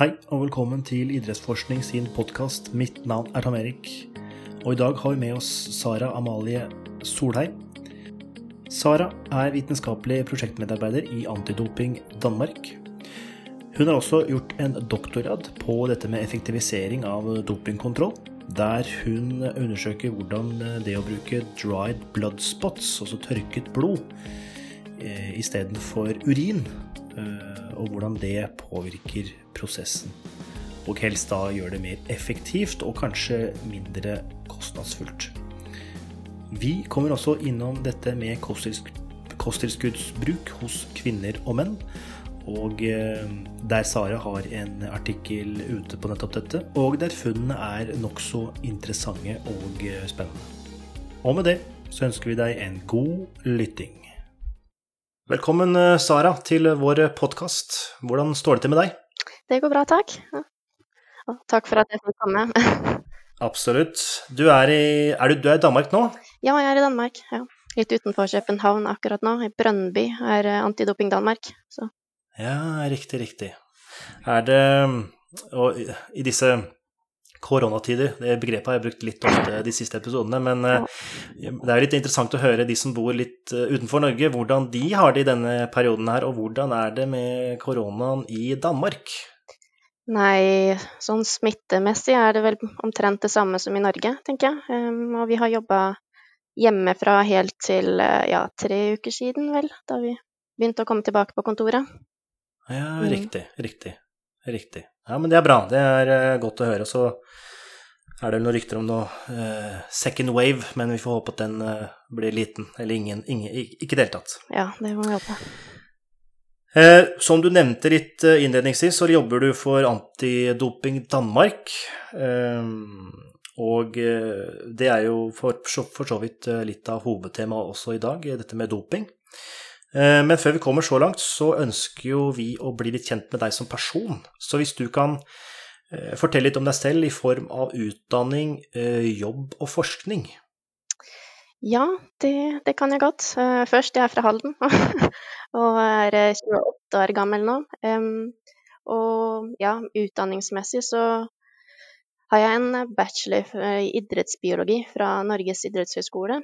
Hei og velkommen til Idrettsforskning sin podkast. Mitt navn er Tom Erik. Og i dag har vi med oss Sara Amalie Solheim. Sara er vitenskapelig prosjektmedarbeider i Antidoping Danmark. Hun har også gjort en doktorgrad på dette med effektivisering av dopingkontroll, der hun undersøker hvordan det å bruke dried blood spots, altså tørket blod, eh, istedenfor urin, eh, og hvordan det påvirker prosessen. Og helst da gjør det mer effektivt og kanskje mindre kostnadsfullt. Vi kommer også innom dette med kosttilskuddsbruk hos kvinner og menn. Og eh, der Sara har en artikkel ute på nettopp dette, og der funnene er nokså interessante og eh, spennende. Og med det så ønsker vi deg en god lytting. Velkommen, eh, Sara, til vår podkast. Hvordan står det til med deg? Det går bra, takk. Og takk for at jeg fikk komme. Absolutt. Du er i, er du, du er i Danmark nå? Ja, jeg er i Danmark. Ja. Litt utenfor København akkurat nå. I Brønnby er Antidoping Danmark. Så. Ja, riktig, riktig. Er det Og i disse koronatider, det begrepet har jeg brukt litt ofte de siste episodene, men ja. det er litt interessant å høre de som bor litt utenfor Norge, hvordan de har det i denne perioden her, og hvordan er det med koronaen i Danmark? Nei, sånn smittemessig er det vel omtrent det samme som i Norge, tenker jeg. Um, og vi har jobba hjemmefra helt til ja, tre uker siden, vel, da vi begynte å komme tilbake på kontoret. Ja, riktig, mm. riktig. Riktig. Ja, men det er bra. Det er uh, godt å høre. Så er det noen rykter om noe uh, second wave, men vi får håpe at den uh, blir liten. Eller ingen, ingen Ikke i det hele tatt. Ja, det må vi håpe. Som du nevnte litt innledningsvis, så jobber du for Antidoping Danmark. og det er jo for, for så vidt litt av hovedtemaet også i dag, dette med doping. Eh, men før vi kommer så langt, så ønsker jo vi å bli litt kjent med deg som person. Så hvis du kan eh, fortelle litt om deg selv i form av utdanning, eh, jobb og forskning? Ja, det, det kan jeg godt. Først, jeg er fra Halden og er 28 år gammel nå. Og ja, utdanningsmessig så har jeg en bachelor i idrettsbiologi fra Norges idrettshøgskole.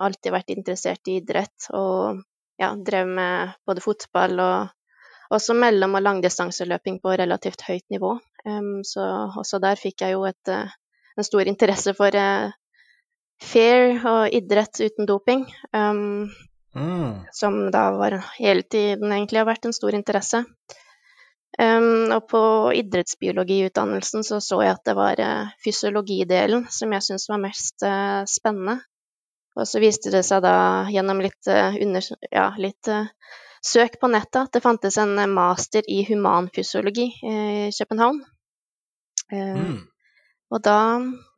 Alltid vært interessert i idrett og ja, drev med både fotball og også mellom- og langdistanseløping på relativt høyt nivå. Så også der fikk jeg jo et, en stor interesse for uh, fair og idrett uten doping. Um, mm. Som da var hele tiden egentlig har vært en stor interesse. Um, og på idrettsbiologiutdannelsen så så jeg at det var uh, fysiologidelen som jeg syntes var mest spennende. Og så viste det seg da gjennom litt, uh, under, ja, litt uh, søk på nettet at det fantes en master i humanfysiologi i København. Uh, mm. Og da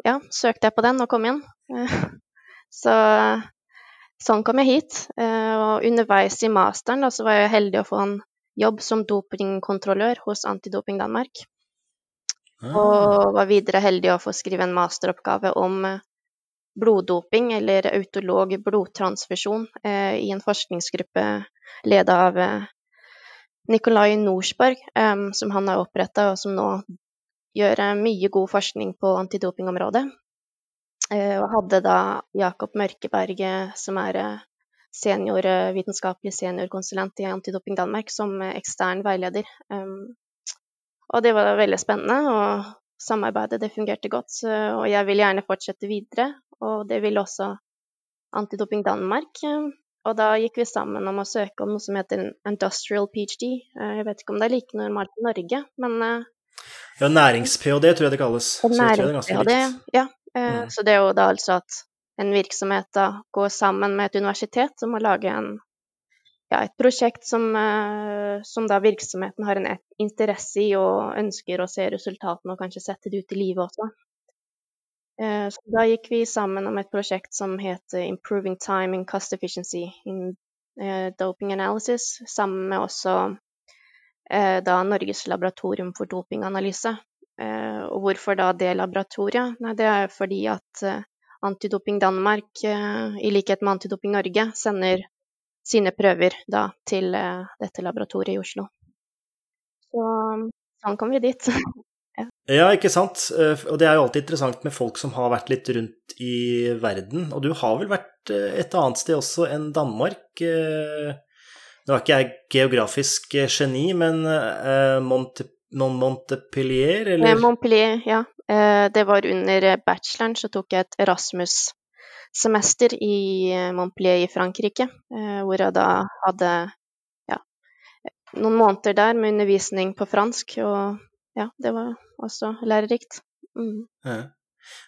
ja, søkte jeg på den og kom inn. så sånn kom jeg hit. og underveis i masteren da, så var jeg heldig å få en jobb som dopingkontrollør hos Antidoping Danmark. Ah. Og var videre heldig å få skrive en masteroppgave om bloddoping eller autolog blodtransfusjon eh, i en forskningsgruppe ledet av eh, Nikolai Norsborg, eh, som han har oppretta, og som nå gjør eh, mye god forskning på antidopingområdet. Eh, og hadde da Jakob Mørkeberg, som er eh, senior, vitenskapelig seniorkonsulent i Antidoping Danmark, som ekstern veileder. og det var veldig spennende, og samarbeidet det fungerte godt. Og jeg vil gjerne fortsette videre og det ville også Antidoping Danmark. Og da gikk vi sammen om å søke om noe som heter industrial ph.d. Eh, jeg vet ikke om det er like normalt i Norge, men eh, Ja, nærings-ph.d. tror jeg det kalles. Nærings-ph.d., ja. Eh, mm. Så det er jo da altså at en virksomhet da går sammen med et universitet om å lage en, ja, et prosjekt som, som, da virksomheten har en interesse i og ønsker å se resultatene og kanskje sette det ut i livet også. Eh, så da gikk vi sammen om et prosjekt som het 'Improving Time in Cost Efficiency in eh, Doping Analysis', sammen med også eh, da Norges laboratorium for dopinganalyse. Og hvorfor da det laboratoriet? Nei, det er fordi at Antidoping Danmark, i likhet med Antidoping Norge, sender sine prøver da til dette laboratoriet i Oslo. Så sånn kom vi dit. Ja, ikke sant. Eh, og det er jo alltid interessant med folk som har vært litt rundt i verden. Og du har vel vært eh, et annet sted også enn Danmark? Eh, nå er ikke jeg geografisk geni, men Monte, Montpellier, eller? Montpellier, ja. Det var under bacheloren så tok jeg et Erasmus-semester i Montpellier i Frankrike, hvor jeg da hadde ja, noen måneder der med undervisning på fransk. og ja, det var også lærerikt. Mm. Ja.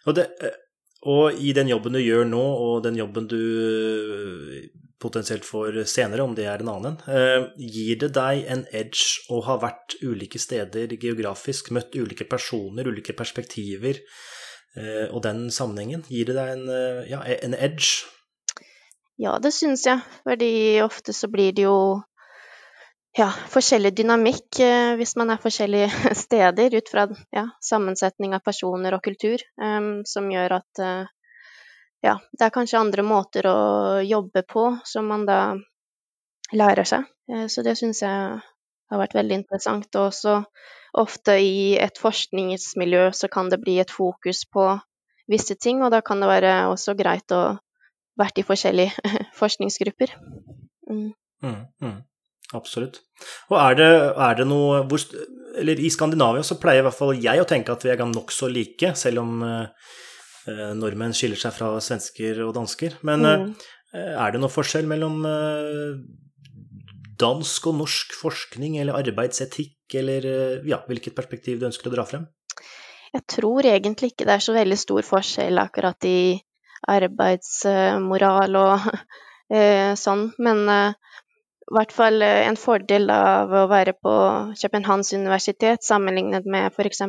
Og, det, eh, og, i den jobben du gjør nå, og den jobben du eh, potensielt får senere, om det er en annen, en. gir det deg en edge å ha vært ulike steder geografisk, møtt ulike personer, ulike perspektiver, og den sammenhengen? Gir det deg en, ja, en edge? Ja, det syns jeg. Fordi ofte så blir det jo ja, forskjellig dynamikk eh, hvis man er forskjellige steder, ut fra ja, sammensetning av personer og kultur, um, som gjør at ja, det er kanskje andre måter å jobbe på som man da lærer seg. Uh, så det syns jeg har vært veldig interessant. Og også ofte i et forskningsmiljø så kan det bli et fokus på visse ting, og da kan det være også greit å vært i forskjellige forskningsgrupper. Mm. Mm, mm. Absolutt. Og er det, er det noe hvor, Eller i Skandinavia så pleier i hvert fall jeg å tenke at vi er nokså like, selv om eh, eh, nordmenn skiller seg fra svensker og dansker. Men mm. eh, er det noe forskjell mellom eh, dansk og norsk forskning, eller arbeidsetikk, eller eh, ja, hvilket perspektiv du ønsker å dra frem? Jeg tror egentlig ikke det er så veldig stor forskjell akkurat i arbeidsmoral og eh, sånn, men i hvert fall eh, en fordel av å være på Københavns universitet sammenlignet med f.eks.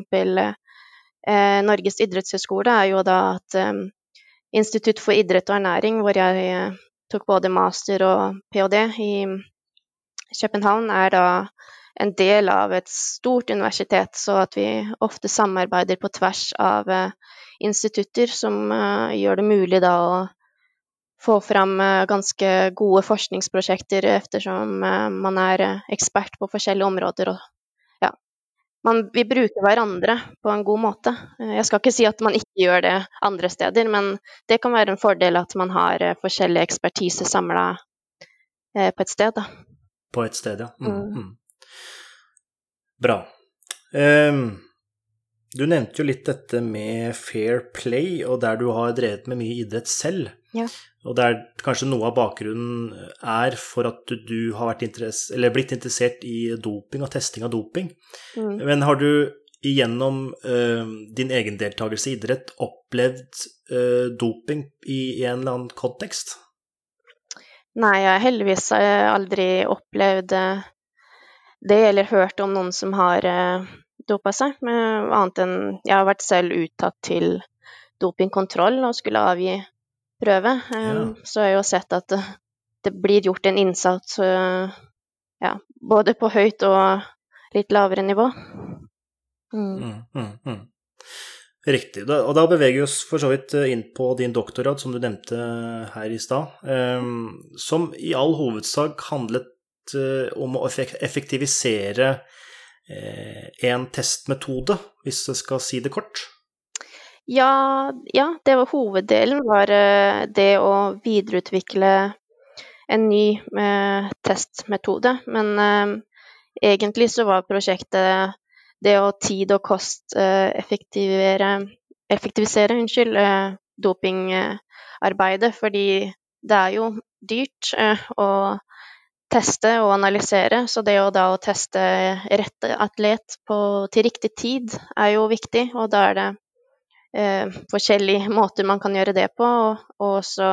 Eh, Norges idrettshøgskole, er jo da at eh, Institutt for idrett og ernæring, hvor jeg eh, tok både master og ph.d. i København, er da en del av et stort universitet, så at vi ofte samarbeider på tvers av institutter, som gjør det mulig da å få fram ganske gode forskningsprosjekter ettersom man er ekspert på forskjellige områder. Og man, vi bruker hverandre på en god måte. Jeg skal ikke si at man ikke gjør det andre steder, men det kan være en fordel at man har forskjellig ekspertise samla på et sted. Da. På et sted, ja. Mm, mm. mm. Bra. Um, du nevnte jo litt dette med fair play, og der du har drevet med mye idrett selv. Ja. Og det er kanskje noe av bakgrunnen er for at du, har blitt interessert i doping og testing av doping. Mm. Men har du gjennom uh, din egen deltakelse i idrett opplevd uh, doping i, en eller annen kontekst? Nei, jeg har heldigvis eh, aldri opplevd det, eller hørt om noen som har uh, dopa seg. Annet enn jeg har vært selv uttatt til dopingkontroll og skulle avgi prøve. Ja. Så har jeg jo sett at det, det blir gjort en innsats ja, både på høyt og litt lavere nivå. Mm. Mm, mm, mm. Riktig. Og da beveger vi oss for så vidt inn på din doktorgrad, som du nevnte her i stad, som i all hovedsak handlet om å effektivisere en testmetode, hvis jeg skal si det kort. Ja, ja, det var hoveddelen var eh, det å videreutvikle en ny eh, testmetode. Men eh, egentlig så var prosjektet det å tid- og kosteffektivere effektivisere, unnskyld, dopingarbeidet. Fordi det er jo dyrt å teste og analysere, så det å da å teste rette atlet på, til riktig tid er jo viktig. Og da er det eh, forskjellige måter man kan gjøre det på, og, og også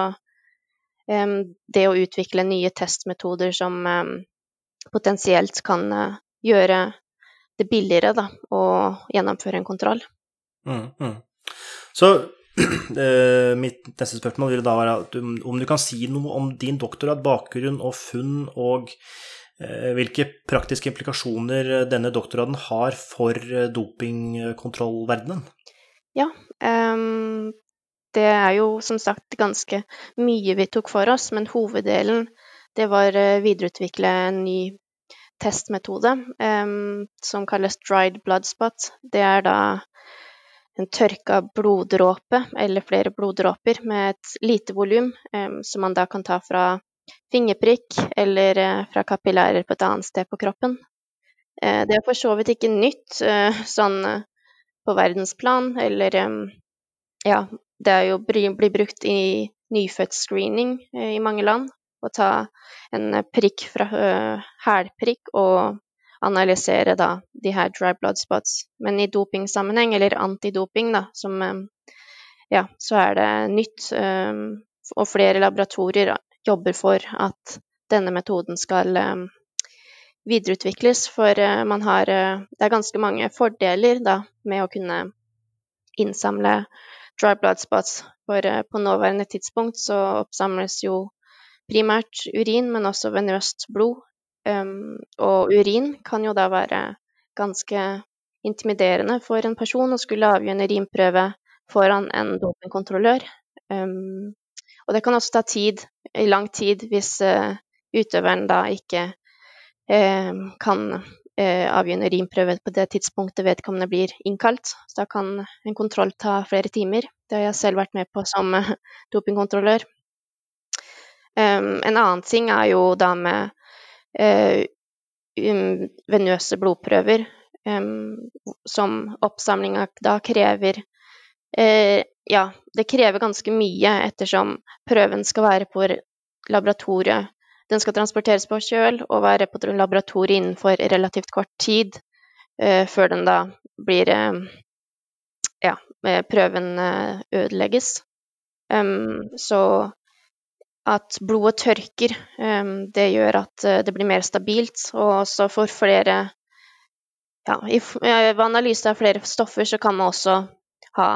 eh, det å utvikle nye testmetoder som eh, potensielt kan eh, gjøre det billigere da, å gjennomføre en kontroll. Mm, mm. Så eh, mitt neste spørsmål vil da være om du kan si noe om din doktorat, bakgrunn og funn, og eh, hvilke praktiske implikasjoner denne doktorgraden har for dopingkontrollverdenen? Ja, det er jo som sagt ganske mye vi tok for oss, men hoveddelen det var å videreutvikle en ny testmetode um, som kalles dried blood spot. Det er da en tørka bloddråpe, eller flere bloddråper, med et lite volum, um, som man da kan ta fra fingerprikk eller uh, fra kapillærer på et annet sted på kroppen. Uh, det er for så vidt ikke nytt sånn på verdensplan, eller Ja, det er jo blir brukt i nyfødtscreening i mange land å ta en prikk fra hælprikk og analysere da de her dry blood spots. Men i dopingsammenheng, eller antidoping, da, som Ja, så er det nytt, og flere laboratorier jobber for at denne metoden skal videreutvikles, for man har Det er ganske mange fordeler da med å kunne innsamle dry blood spots, for på nåværende tidspunkt så oppsamles jo primært urin, men også venøst blod. Um, og urin kan jo da være ganske intimiderende for en person å skulle avgi en urinprøve foran en dopingkontrollør. Um, og det kan også ta tid, lang tid, hvis uh, utøveren da ikke kan uh, avgi en urinprøve på det tidspunktet vedkommende blir innkalt. Så da kan en kontroll ta flere timer. Det har jeg selv vært med på som dopingkontrollør. Um, en annen ting er jo da med um, venøse blodprøver, som oppsamlinga da krever Ja, det krever ganske mye ettersom prøven skal være på laboratoriet. Den skal transporteres på kjøl og være på laboratoriet innenfor relativt kort tid uh, før den da blir Ja, prøven ødelegges. så at blodet tørker. Det gjør at eh, det blir mer stabilt, og også for flere ja, Ved analyse av flere stoffer så kan man også ha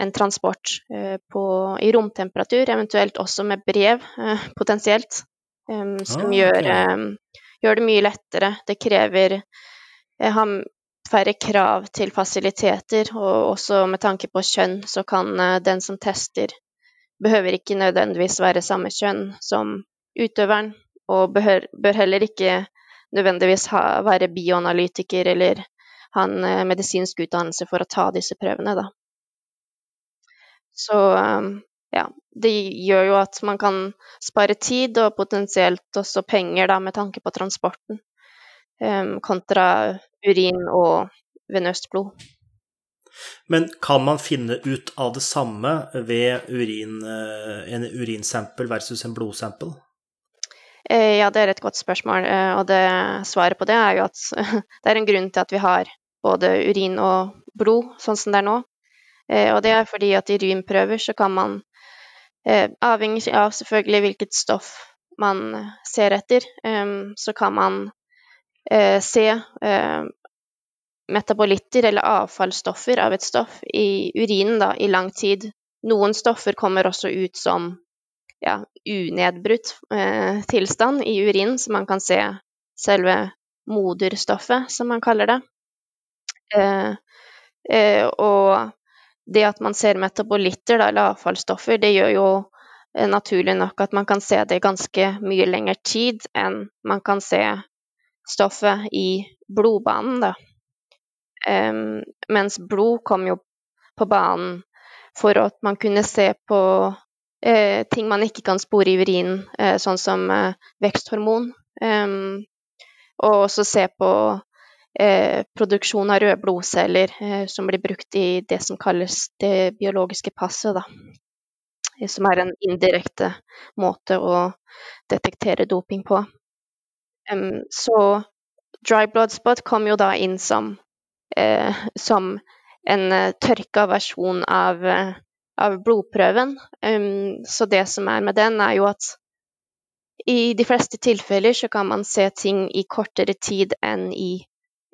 en transport på, i romtemperatur, eventuelt også med brev, potensielt, um, som ah, gjør, um, gjør, det mye lettere. Det krever har færre krav til fasiliteter, og også med tanke på kjønn så kan den som tester, behøver ikke nødvendigvis være samme kjønn som utøveren, og bør, bør heller ikke nødvendigvis ha, være bioanalytiker eller ha en uh, medisinsk utdannelse for å ta disse prøvene, da. Så um, ja, det gjør jo at man kan spare tid og potensielt også penger da, med tanke på transporten, um, kontra urin og venøst blod. Men kan man finne ut av det samme ved urin, eh, en urinsample versus en blodsample? Eh, ja, det er et godt spørsmål. Eh, og det, svaret på det er jo at det er en grunn til at vi har både urin og blod sånn som det er nå. Og det er fordi at i urinprøver så kan man, avhengig av selvfølgelig hvilket stoff man ser etter, så kan man se metabolitter eller avfallsstoffer av et stoff i urinen da, i lang tid. Noen stoffer kommer også ut som ja, unedbrutt eh, tilstand i urinen, så man kan se selve moderstoffet, som man kaller det. Eh, eh, og det at man ser metabolitter, da, eller avfallsstoffer, det gjør jo eh, naturlig nok at man kan se det ganske mye lengre tid enn man kan se stoffet i blodbanen, da. Um, mens blod kom jo på banen for at man kunne se på uh, ting man ikke kan spore i urinen, uh, sånn som uh, veksthormon. Um, og også se på produksjon av røde blodceller, som blir brukt i det som kalles det biologiske passet, da. Som er en indirekte måte å detektere doping på. Så dry blood spot kom jo da inn som eh, som en eh, tørka versjon av, eh, av blodprøven. Så det som er med den, er jo at i de fleste tilfeller så kan man se ting i kortere tid enn i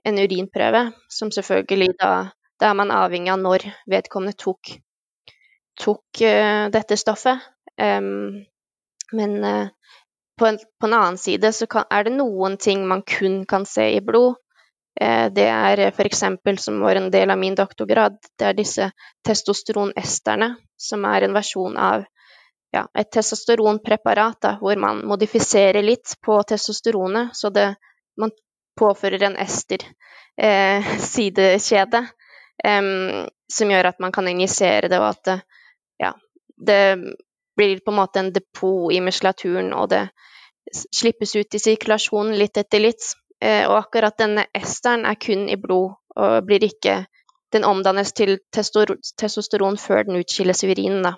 en urinprøve, som selvfølgelig da Da er man avhengig av når vedkommende tok, tok uh, dette stoffet. Um, men uh, på, en, på, en, annen side så kan, er det noen ting man kun kan se i blod, Uh, det er f.eks. som var en del av min doktorgrad, det er disse testosteronesterne, som er en versjon av ja, et testosteronpreparat da, hvor man modifiserer litt på testosteronet, så det man påfører en ester-sidekjede eh, som gjør at man kan injisere det, og at det, ja, det blir på en måte en depot i muskulaturen, og det slippes ut i sirkulasjonen litt etter litt. Eh, og akkurat denne esteren er kun i blod, og blir ikke Den omdannes til testosteron før den utskilles i urinen, da.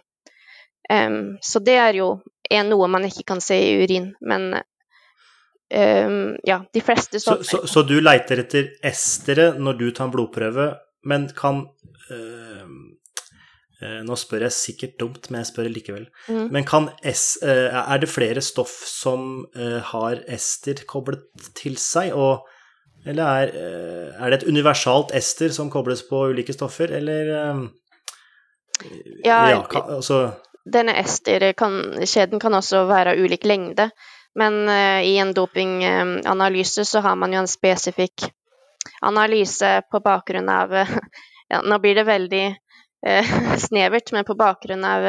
Um, så det er jo er noe man ikke kan se i urin, men um, ja, de fleste så, så, så, du leiter etter estere når du tar en blodprøve, men kan uh, uh, Nå spør jeg sikkert dumt, men jeg spør likevel. Mm. Men kan S, uh, er det flere stoff som har ester koblet til seg, og eller er, er, det et universalt ester som kobles på ulike stoffer, eller Ja, ja kan, altså denne ester-kjeden kan også være av ulik lengde, men uh, i en dopinganalyse så har man jo en spesifikk analyse på bakgrunn av uh, ja, Nå blir det veldig uh, snevert, men på bakgrunn av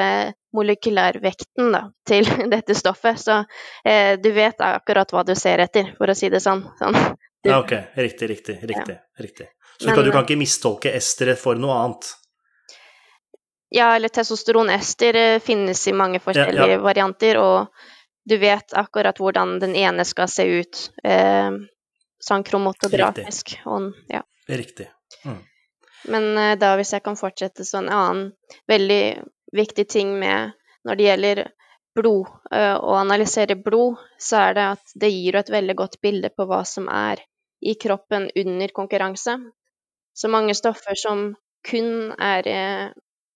molekylærvekten da, til dette stoffet. Så du vet akkurat hva du ser etter, for å si det sånn. sånn. Du, ja, ok. Riktig, riktig. riktig, ja. riktig. Så men, du kan ikke mistolke esteret for noe annet? Ja, eller testosteronester eh, finnes i mange forskjellige varianter, og du vet akkurat hvordan den ene skal se ut eh, sånn kromatografisk. Og, ja. Riktig. Mm. Men eh, da, hvis jeg kan fortsette, så en annen veldig viktig ting med når det gjelder blod, eh, å analysere blod, så er det at det gir et veldig godt bilde på hva som er i kroppen under konkurranse. Så mange stoffer som kun er eh,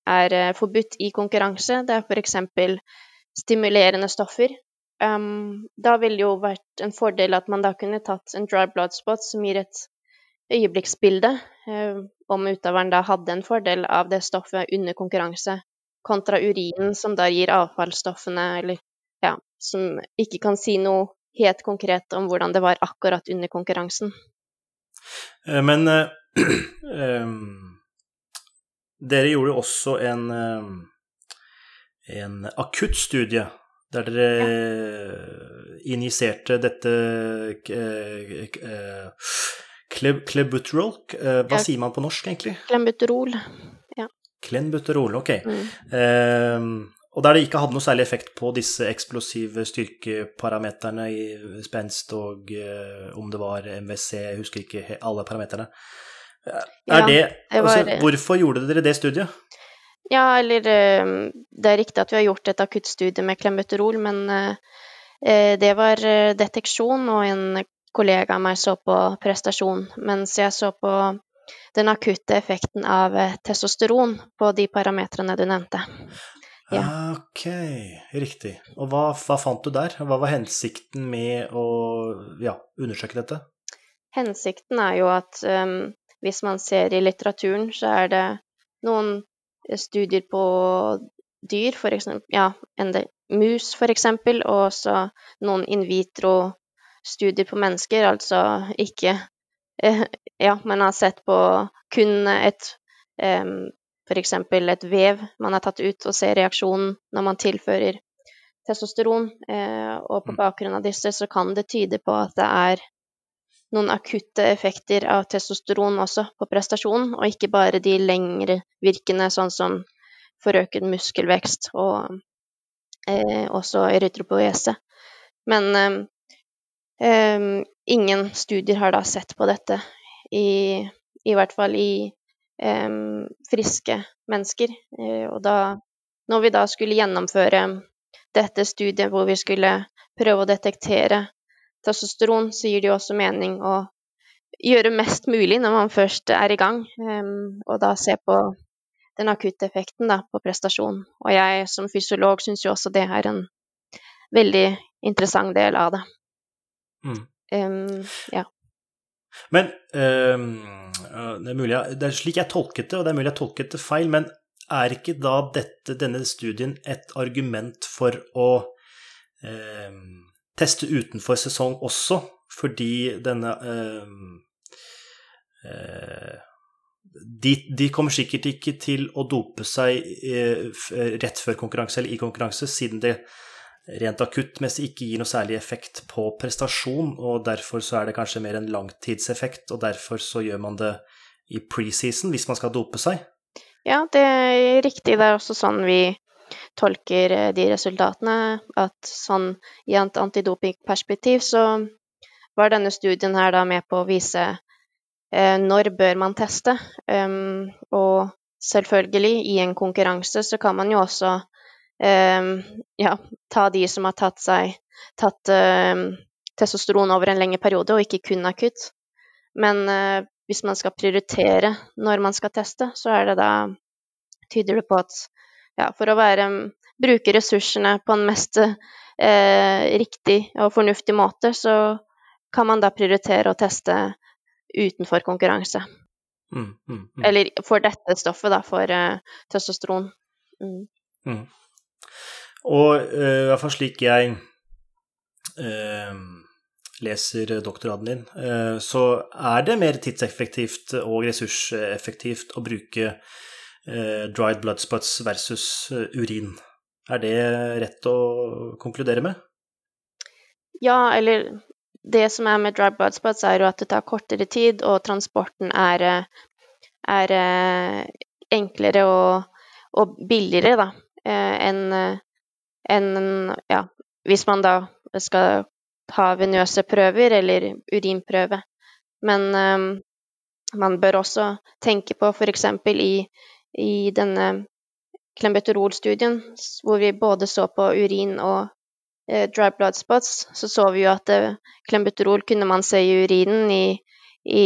er eh, forbudt i konkurranse. Det er f.eks. stimulerende stoffer. Um, da ville det jo vært en fordel at man da kunne tatt en dry blood spot som gir et øyeblikksbilde, um, om utøveren da hadde en fordel av det stoffet under konkurranse, kontra urinen som da gir avfallsstoffene, eller ja, som ikke kan si noe helt konkret om hvordan det var akkurat under konkurransen. Eh, men uh, um Dere gjorde jo også en, en akuttstudie der dere ja. injiserte dette Klebuterol. Hva ja. sier man på norsk, egentlig? Klembuterol. Ja. Klenbuterol, ok. Mm. Eh, og der det ikke hadde noe særlig effekt på disse eksplosive styrkeparameterne i spenst og uh, om det var MWC, jeg husker ikke alle parameterne. Er ja, det, altså, var, hvorfor gjorde dere det studiet? Ja, eller eh, Det er riktig at vi har gjort et akuttstudie med klembuterol, men eh, eh, det var deteksjon, og en kollega av meg så på prestasjon, mens jeg så på den akutte effekten av testosteron på de parametrene du nevnte. Ja. Ok, riktig. Og hva, hva, fant du der? Hva var hensikten med å ja, undersøke dette? Hensikten er jo at um, hvis man ser i litteraturen, så er det noen studier på dyr, for eksempel, ja, mus for eksempel, og også noen in vitro-studier på mennesker, altså ikke eh, Ja, man har sett på kun et um, for eksempel et vev man har tatt ut, og ser reaksjonen når man tilfører testosteron. Eh, og på mm. bakgrunn av disse så kan det tyde på at det er noen akutte effekter av testosteron også på prestasjonen, og ikke bare de lengre virkende, sånn som forøket muskelvekst og eh, også erytropoese. Men eh, eh, ingen studier har da sett på dette, i, i hvert fall i eh, friske mennesker. Eh, og da, når vi da skulle gjennomføre dette studiet hvor vi skulle prøve å detektere testosteron, så gir det jo også mening å gjøre mest mulig når man først er i gang, um, og da se på den akutte effekten da, på prestasjon. Og jeg som fysiolog syns jo også det er en veldig interessant del av det. Mm. Um, ja. Men um, det, er mulig, det er slik jeg tolket det, og det er mulig jeg tolket det feil, men er ikke da dette, denne studien et argument for å um, teste utenfor sesong også, fordi denne øh, øh, de, de, kommer sikkert ikke til å dope seg øh, rett før konkurranse eller i konkurranse, siden det rent akuttmessig ikke gir noe særlig effekt på prestasjon, og derfor så er det kanskje mer en langtidseffekt, og derfor så gjør man det i preseason hvis man skal dope seg? Ja, det er riktig. Det er også sånn vi tolker eh, de resultatene. At sånn i et antidopingperspektiv så var denne studien her da med på å vise eh, når bør man teste. Um, og selvfølgelig, i en konkurranse så kan man jo også um, ja, ta de som har tatt seg tatt um, testosteron over en lengre periode, og ikke kun akutt. Men uh, hvis man skal prioritere når man skal teste, så er det da Tyder det på at ja, for å være Bruke ressursene på en mest eh, riktig og fornuftig måte, så kan man da prioritere å teste utenfor konkurranse. Mm, mm, mm. Eller for dette stoffet, da, for eh, testosteron. Mm. Mm. Og uh, i hvert fall slik jeg eh, leser doktorgraden din, eh, så er det mer tidseffektivt og ressurseffektivt å bruke eh, dried blood spots versus eh, urin. Er det rett å konkludere med? Ja, eller det som er med dried blood spots, er jo at det tar kortere tid, og transporten er, er enklere og, og, billigere, da, enn en, ja, hvis man da skal ta venøse prøver eller urinprøve. Men um, man bør også tenke på f.eks. i, i denne klembeterolstudien, hvor vi både så på urin og eh, dry blood spots, så så vi jo at eh, klembeterol kunne man se i urinen i, i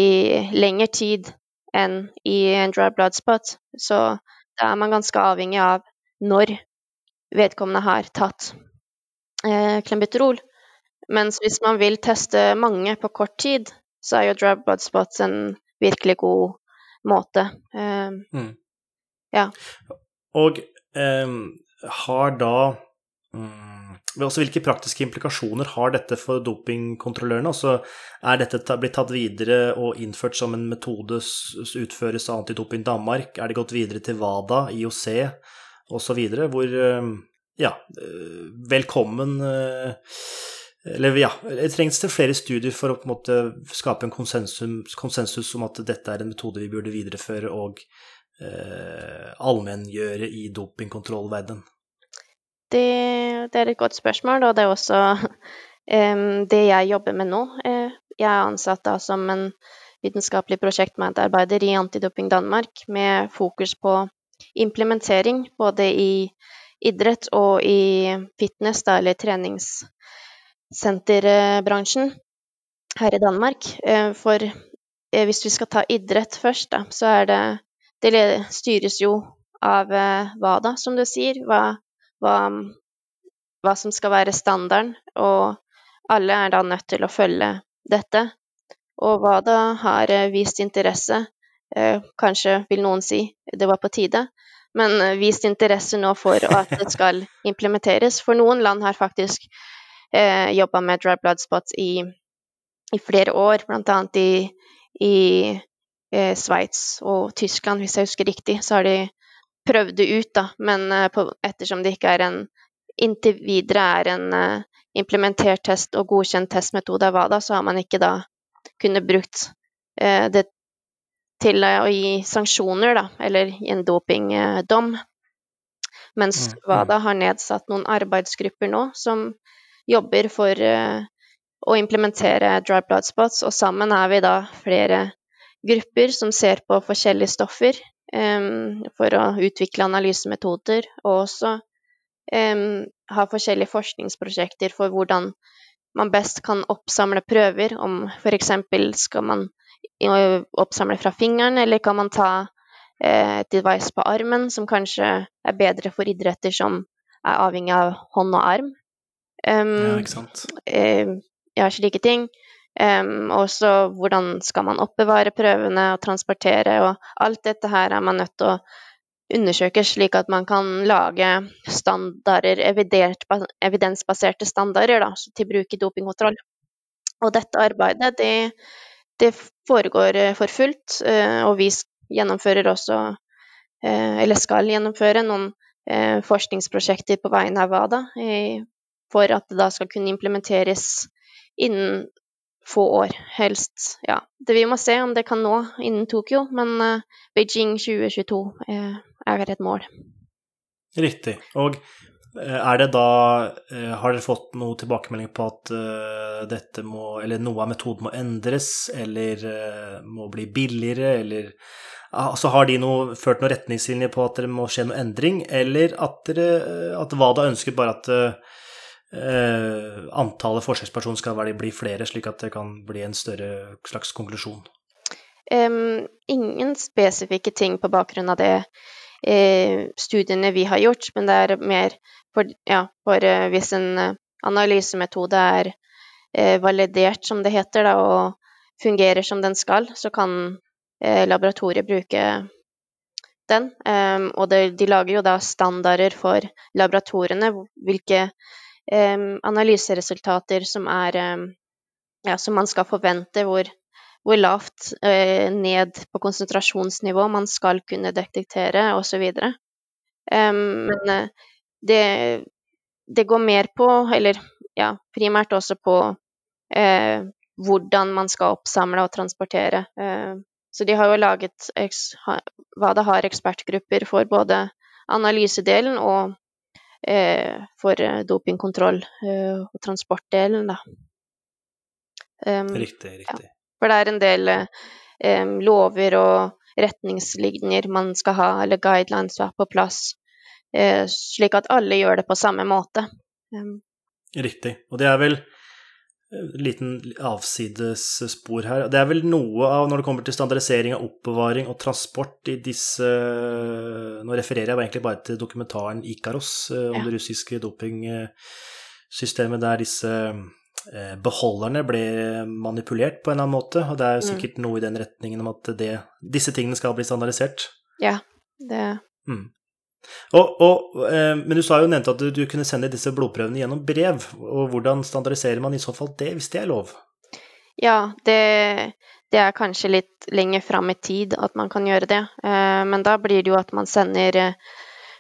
lengre tid enn i en dry blood spot. Så da er man ganske avhengig av når vedkommende har tatt eh, klembeterol. Mens hvis man vil teste mange på kort tid, så er jo dry blood spots en virkelig god måte. Eh, mm. Ja. Og eh, har da mm, også Hvilke praktiske implikasjoner har dette for dopingkontrollørene? Altså, er dette blitt tatt videre og innført som en metode som utføres av Antidoping Danmark? Er det gått videre til WADA, IOC osv., hvor ja, eh, velkommen uh, eller ja, det trengs det flere studier for å på en måte skape en konsensus, konsensus om at dette er en metode vi burde videreføre og eh, allmenngjøre i dopingkontrollverdenen? Det, det, er et godt spørsmål, og det er også um, det jeg jobber med nå. Eh, jeg er ansatt da som en vitenskapelig prosjektmedarbeider i Antidoping Danmark med fokus på implementering både i idrett og i fitness, da, eller treningssenterbransjen her i Danmark. Eh, for eh, hvis vi skal ta idrett først, da, så er det Det styres jo av eh, hva da, som du sier. Hva, hva, hva som skal være standarden. Og alle er da nødt til å følge dette. Og hva da har vist interesse. Kanskje vil noen si det var på tide, men vist interesse nå for at det skal implementeres. For noen land har faktisk eh, jobba med dry blood spots i, i flere år, bl.a. i, i eh, Sveits og Tyskland, hvis jeg husker riktig. Så har de prøvd det ut, da, men eh, på, ettersom det ikke er en inntil videre er en eh, implementert test og godkjent testmetode av WADA, så har man ikke da kunnet brukt uh, det til å gi sanksjoner, da, eller en dopingdom. Mens mm, mm. WADA har nedsatt noen arbeidsgrupper nå som jobber for uh, å implementere dry blood spots, og sammen er vi da flere grupper som ser på forskjellige stoffer um, for å utvikle analysemetoder, og også um, ha forskjellige forskningsprosjekter for hvordan man best kan oppsamle prøver, om f.eks. skal man oppsamle fra fingeren, eller kan man ta et device på armen, som kanskje er bedre for idretter som er avhengig av hånd og arm. Um, ja, ikke sant. Uh, ja, slike ting. Um, og så hvordan skal man oppbevare prøvene og transportere, og alt dette her er man nødt til å undersøke, slik at man kan lage standarder, evidensbaserte standarder da, til bruk i dopingkontroll. Og dette arbeidet, det, det foregår eh, for fullt, uh, og vi gjennomfører også, uh, eller skal gjennomføre, noen forskningsprosjekter på vegne av WADA for at det da skal kunne implementeres innen få år, helst. Ja, det vi må se om det kan nå innen Tokyo, men uh, Beijing 2022 er, er et mål. Riktig. Og eh, er det da Har dere fått noe tilbakemelding på at dette må Eller noe av metoden må endres, eller må bli billigere, eller Altså, har de noe, ført noen retningslinjer på at det må skje noe endring, eller at, dere, at WADA ønsker bare at antallet forskningspersoner skal bli flere, slik at det kan bli en større slags konklusjon? Um, ingen spesifikke ting på bakgrunn av det eh, studiene vi har gjort, men det er mer for, ja, for eh, hvis en analysemetode er eh, validert, som det heter, da, og fungerer som den skal, så kan Eh, laboratoriet bruke den. Og det, de lager jo da standarder for laboratoriene, hvilke analyseresultater som er ja, som man skal forvente, hvor, hvor lavt uh, ned på konsentrasjonsnivå man skal kunne detektere, osv. Um, men uh, det, det, går mer på, eller ja, primært også på uh, hvordan man skal oppsamle og transportere så de har jo laget hva det har ekspertgrupper for både analysedelen og eh, for eh, dopingkontroll eh, og transportdelen, da. Um, riktig, riktig. Ja. For det er en del eh, lover og retningslinjer man skal ha, eller guidelines som er på plass, eh, slik at alle gjør det på samme måte. Um, riktig. Og det er vel liten avsidesspor her. Det er vel noe av, når det kommer til standardisering av oppbevaring og transport i disse Nå refererer jeg egentlig bare til dokumentaren Ikaros eh, om ja. det russiske dopingsystemet der disse eh, beholderne ble manipulert på en eller annen måte. Og det er jo mm. sikkert mm. noe i den retningen om at det, disse tingene skal bli standardisert. Ja, det mm. Og, og, eh, men du sa jo nevnte at du, kunne sende disse blodprøvene gjennom brev. og Hvordan standardiserer man i så fall det, hvis det er lov? Ja, det, det er kanskje litt lenger fram i tid at man kan gjøre det. Eh, men da blir det jo at man sender eh,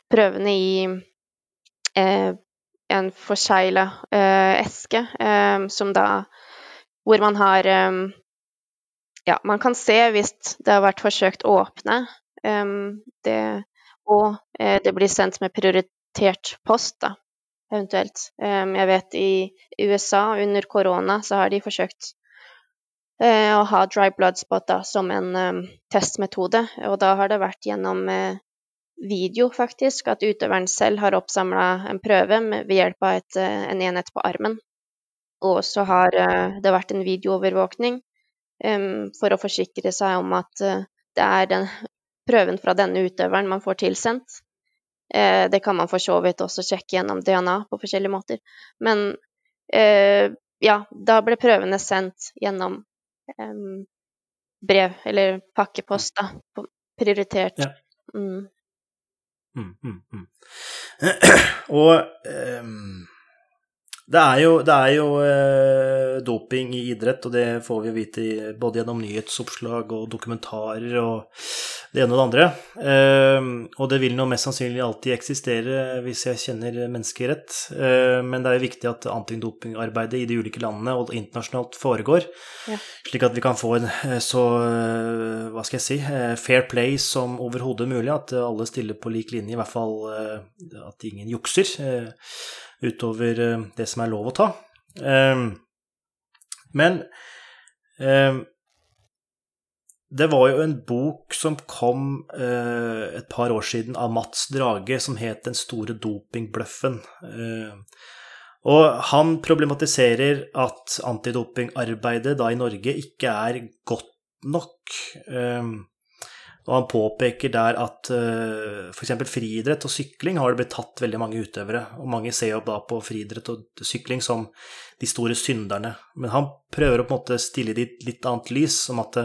prøvene i en forsegla eske, som da Hvor man har Ja, man kan se hvis det har vært forsøkt å åpne. det og eh, det blir sendt med prioritert post, da, eventuelt. Um, jeg vet i USA under korona så har de forsøkt uh, å ha dry blood spot da, som en um, testmetode, og da har det vært gjennom uh, video, faktisk, at utøveren selv har oppsamla en prøve med, ved hjelp av et, en enhet på armen. Og så har det vært en videoovervåkning um, for å forsikre seg om at det er den prøven fra denne utøveren man får tilsendt. Eh, det kan man for så vidt også sjekke gjennom DNA på forskjellige måter. Men eh, ja, da ble prøvene sendt gjennom eh, brev, eller pakkepost, da. Prioritert. Ja. Mm. Mm, mm, mm. Og um det er jo, det er jo eh, doping i idrett, og det får vi vite både gjennom nyhetsoppslag og dokumentarer og det ene og det andre. Eh, og det vil nå mest sannsynlig alltid eksistere hvis jeg kjenner mennesker rett. Eh, men det er jo viktig at antidopingarbeidet i de ulike landene og internasjonalt foregår, ja. slik at vi kan få en eh, så eh, hva skal jeg si eh, fair play som overhodet mulig, at alle stiller på lik linje, i hvert fall at ingen jukser utover eh, det som er lov å ta. Ehm, men ehm, det var jo en bok som kom eh, et par år siden av Mats Drage, som het 'Den store dopingbløffen'. Ehm, og han problematiserer at antidopingarbeidet da i Norge ikke er godt nok. Og han påpeker der at uh, f.eks. friidrett og sykling har det blitt tatt veldig mange utøvere. Og mange ser jo da på friidrett og sykling som de store synderne. Men han prøver å på en måte stille det i et litt annet lys, som at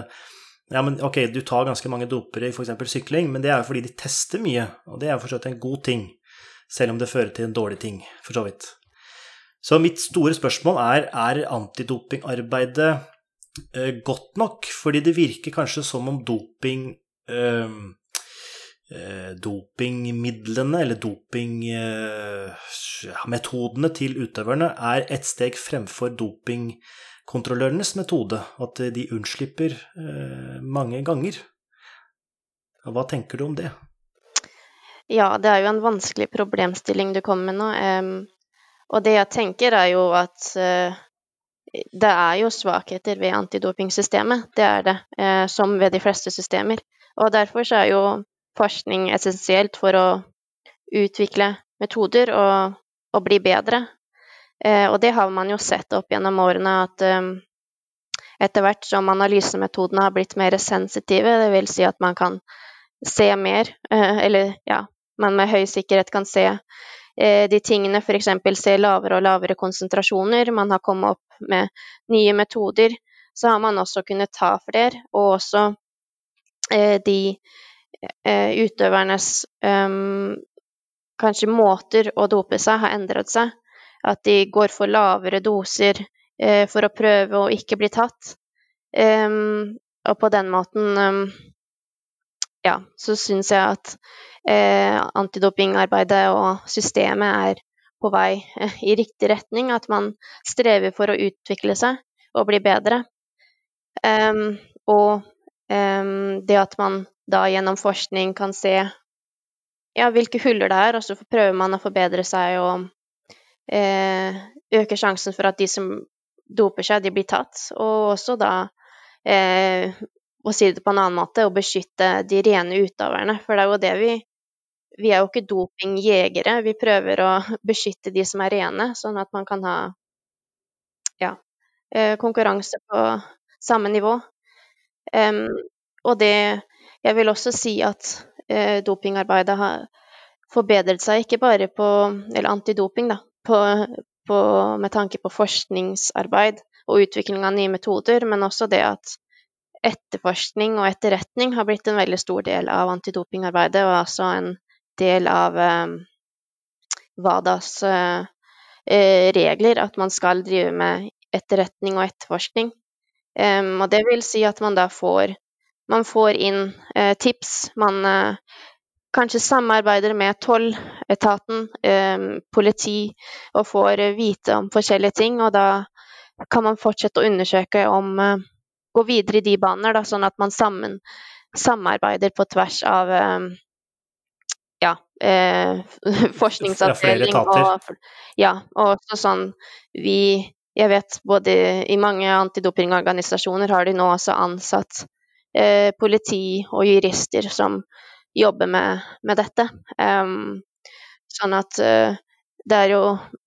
ja, men ok, du tar ganske mange dopere i f.eks. sykling, men det er jo fordi de tester mye, og det er for så vidt en god ting. Selv om det fører til en dårlig ting, for så vidt. Så mitt store spørsmål er er antidopingarbeidet uh, godt nok? Fordi det virker kanskje som om doping dopingmidlene, eller dopingmetodene til utøverne, er et steg fremfor dopingkontrollørenes metode. At de unnslipper mange ganger. Hva tenker du om det? Ja, det er jo en vanskelig problemstilling du kommer med nå. Um, og det jeg tenker, er jo at uh, det er jo svakheter ved antidopingsystemet. Det er det, uh, som ved de fleste systemer. Og derfor så er jo forskning essensielt for å utvikle metoder og, og bli bedre. Eh, og det har man jo sett opp gjennom årene at eh, etter hvert som analysemetodene har blitt mer sensitive, det vil si at man kan se mer, eller ja, man med høy sikkerhet kan se eh, de tingene, f.eks. se lavere og lavere konsentrasjoner. Man har kommet opp med nye metoder. Så har man også kunnet ta flere, og også eh, de eh, utøvernes um, kanskje måter å dope seg har endret seg. At de går for lavere doser eh, for å prøve å ikke bli tatt. Um, og på den måten um, ja, så syns jeg at eh, antidopingarbeidet og systemet er på vei eh, i riktig retning. At man strever for å utvikle seg og bli bedre. Um, og det at man da gjennom forskning kan se ja, hvilke huller det er, og så prøver man å forbedre seg og eh, øke sjansen for at de som doper seg, de blir tatt. Og også da eh, å si det på en annen måte, å beskytte de rene utøverne. For det er jo det vi Vi er jo ikke dopingjegere. Vi prøver å beskytte de som er rene, sånn at man kan ha ja, eh, konkurranse på samme nivå. Um, og det Jeg vil også si at uh, dopingarbeidet har forbedret seg, ikke bare på Eller antidoping, da. På, på, med tanke på forskningsarbeid og utvikling av nye metoder, men også det at etterforskning og etterretning har blitt en veldig stor del av antidopingarbeidet, og altså en del av um, WADAs eh, regler at man skal drive med etterretning og etterforskning. Um, og det vil si at man da får man får inn eh, tips. Man eh, kanskje samarbeider med tolletaten, eh, politi, og får vite om forskjellige ting. Og da kan man fortsette å undersøke om gå videre i de baner, da, sånn at man sammen samarbeider på tvers av ja, eh, forskningsavdeling og Ja, og sånn vi Jeg vet både i mange antidopingorganisasjoner har de nå også ansatt eh, politi og jurister som jobber med, med dette. Um, sånn at uh, det er jo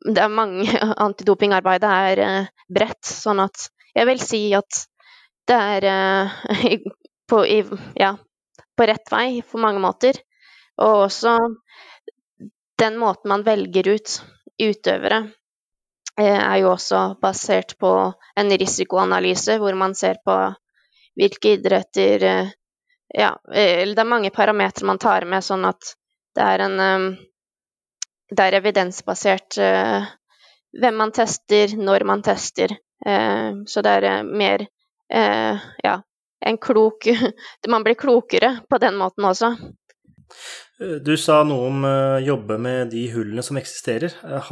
Det er mange Antidopingarbeidet er uh, bredt, sånn at jeg vil si at det er uh, på, i, ja, på rett vei på mange måter. Og også den måten man velger ut utøvere, er jo også basert på en risikoanalyse hvor man ser på hvilke idretter uh, Ja, eller det er mange parametere man tar med, sånn at det er en Det er evidensbasert hvem man tester, når man tester. så det er mer eh, ja, en klok Man blir klokere på den måten også. Eh, du sa noe om å uh, jobbe med de hullene som eksisterer. Uh,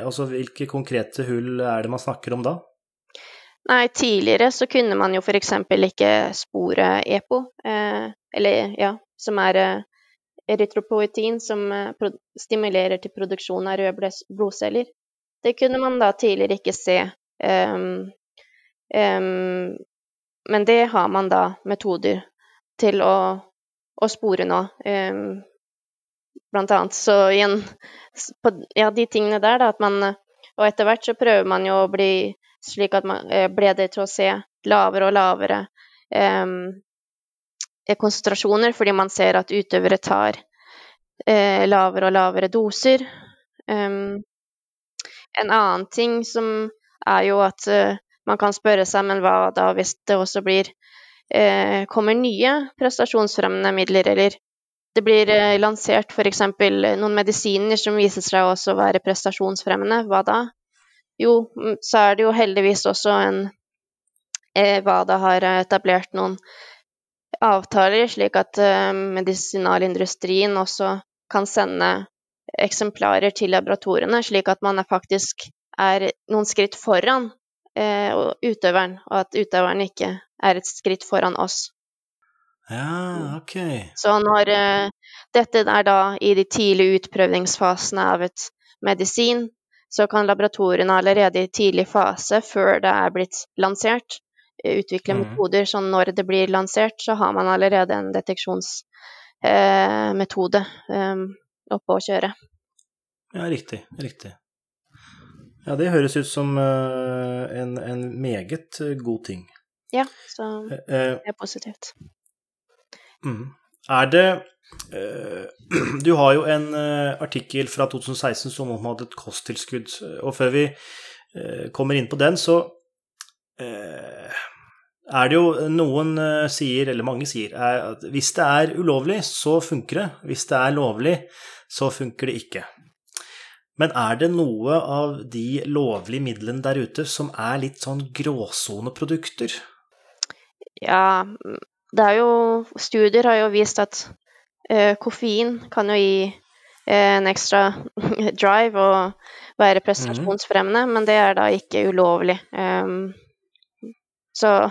altså, hvilke konkrete hull er det man snakker om da? Nei, tidligere så kunne man jo f.eks. ikke spore EPO, eh, eller ja, som er eh, erytropoetin, som eh, stimulerer til produksjon av røde blodceller. Det kunne man da tidligere ikke se. Um, Um, men det har man da metoder til å, å spore nå. Um, blant annet så igjen på, Ja, de tingene der, da, at man Og etter hvert så prøver man jo å bli slik at man eh, ble det til å se lavere og lavere um, konsentrasjoner, fordi man ser at utøvere tar eh, lavere og lavere doser. Um, en annen ting som er jo at uh, man kan spørre seg, men hva da hvis det også blir eh, kommer nye prestasjonsfremmende midler, eller det blir eh, lansert f.eks. noen medisiner som viser seg også å være prestasjonsfremmende, hva da? Jo, mm, så er det jo heldigvis også en eh, WADA har etablert noen avtaler slik at eh, medisinalindustrien også kan sende eksemplarer til laboratoriene, slik at man er faktisk er noen skritt foran uh, utøveren, og at utøveren ikke er et skritt foran oss. Ja, ok. Så når uh, dette er da i de tidlige utprøvingsfasene av et medisin, så kan laboratoriene allerede i tidlig fase, før det er blitt lansert, utvikle Mhm. metoder. Så når det blir lansert, så har man allerede en deteksjonsmetode eh, oppe å kjøre. Ja, riktig. Riktig. Ja, det høres ut som eh, en, en meget god ting. Ja, så Eh, eh, det er positivt. mm. Er det Du har jo en artikkel fra 2016 som omhandlet kosttilskudd, og før vi kommer inn på den, så er det jo noen sier, eller mange sier, er at hvis det er ulovlig, så funker det. Hvis det er lovlig, så funker det ikke. Men er det noe av de lovlige midlene der ute som er litt sånn gråsoneprodukter? Ja, det er jo Studier har jo vist at uh, koffein kan jo gi eh, en ekstra drive og være prestasjonsfremmende, men det er da ikke ulovlig. Um, så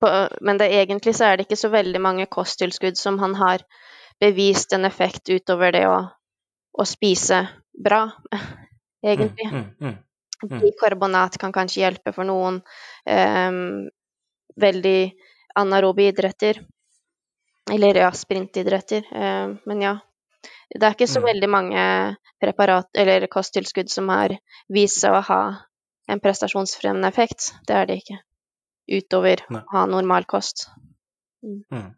på, Men det, egentlig så er det ikke så veldig mange kosttilskudd som han har bevist en effekt utover det å, å spise bra, egentlig. Mm, mm, mm. Mm. Bikarbonat kan kanskje hjelpe for noen. ehm, veldig anarobe idretter. Eller ja, sprintidretter. ehm, men ja. Det er ikke så Mm. veldig mange preparat eller kosttilskudd som har vist seg å ha en prestasjonsfremmende effekt. Det er det ikke. Utover å ha normal kost. Mm.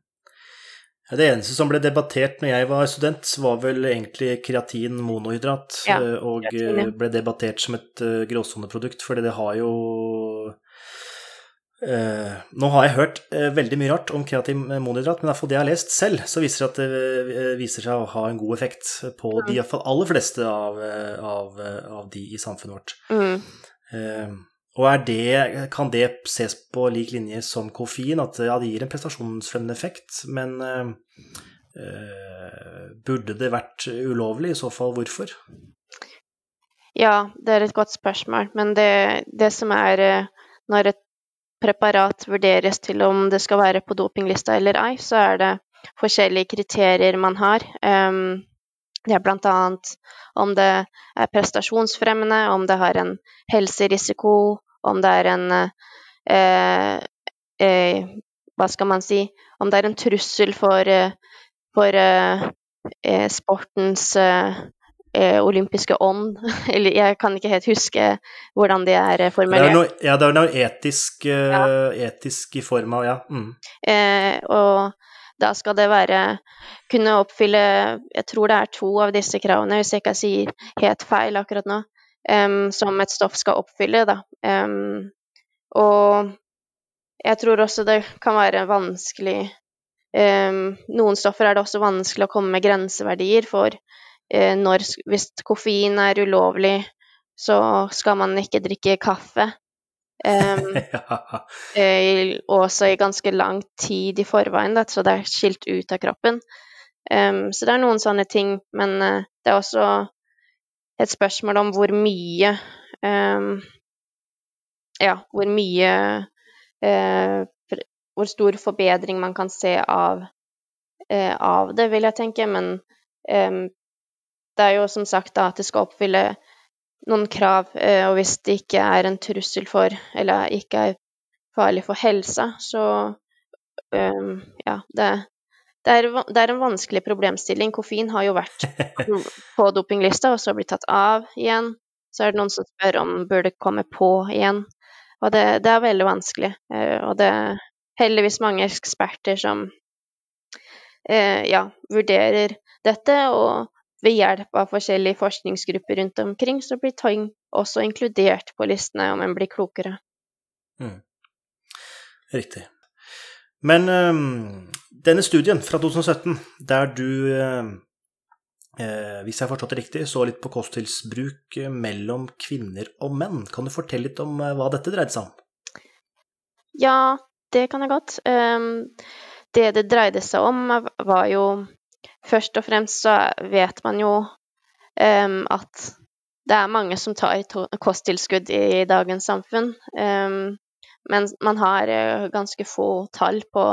Det eneste som ble debattert når jeg var student, var vel egentlig kreatin monohydrat. Ja, eh, og eh, ble debattert som et uh, gråsoneprodukt, fordi det har jo eh, Nå har jeg hørt eh, veldig mye rart om kreatin monohydrat, men iallfall det jeg har lest selv, så viser det at det eh, viser seg å ha en god effekt på de i aller fleste av, eh, av, eh, av de i samfunnet vårt. Mm. Eh, og det, kan det ses på lik linje som koffein, at ja, det gir en prestasjonsfremmende effekt, men eh, burde det vært ulovlig? I så fall hvorfor? Ja, det er et godt spørsmål. Men det, det som er eh, når et preparat vurderes til om det skal være på dopinglista eller ei, så er det forskjellige kriterier man har. Um, det er bl.a. om det er prestasjonsfremmende, om det har en helserisiko, om det er en eh, eh, Hva skal man si Om det er en trussel for, for eh, sportens eh, olympiske ånd. Eller jeg kan ikke helt huske hvordan de er Det er formulert. noe, ja, det er noe etisk, eh, etisk i form av Ja. Mm. Eh, og da skal det være kunne oppfylle Jeg tror det er to av disse kravene, hvis jeg ikke sier helt feil akkurat nå, em, som et stoff skal oppfylle, da. Um, og jeg tror også det kan være vanskelig um, Noen stoffer er det også vanskelig å komme med grenseverdier for. Uh, når, hvis koffein er ulovlig, så skal man ikke drikke kaffe. Um, ja. eh, også i ganske lang tid i forveien, så det er skilt ut av kroppen. Um, så det er noen sånne ting, men eh, det er også et spørsmål om hvor mye um, Ja, hvor mye uh, Hvor stor forbedring man kan se av, uh, av det, vil jeg tenke. Men um, det er jo som sagt da at det skal oppfylle noen krav, uh, og hvis det ikke er en trussel for, eller ikke er farlig for helsa, så um, ja, det, det, er, det er en vanskelig problemstilling. Koffein har jo vært på dopinglista, og så blitt tatt av igjen. Så er det noen som spør om burde komme på igjen. Og det, det er veldig vanskelig. eh, Og det er heldigvis mange eksperter som eh, ja, vurderer dette, og ved hjelp av forskjellige forskningsgrupper rundt omkring, så blir ting også inkludert på listene om en blir klokere. Riktig. Men øhm, denne studien fra 2017, der du, øhm, eh, hvis jeg har forstått det riktig, så litt på kosttilsbruk eh, mellom kvinner og menn, kan du fortelle litt om eh, hva dette dreide seg om? Ja, det kan jeg godt. Ehm, det det dreide seg om, var jo Først og fremst så vet man jo at det er mange som tar kosttilskudd i dagens samfunn. Um, men man har uh, ganske få tall på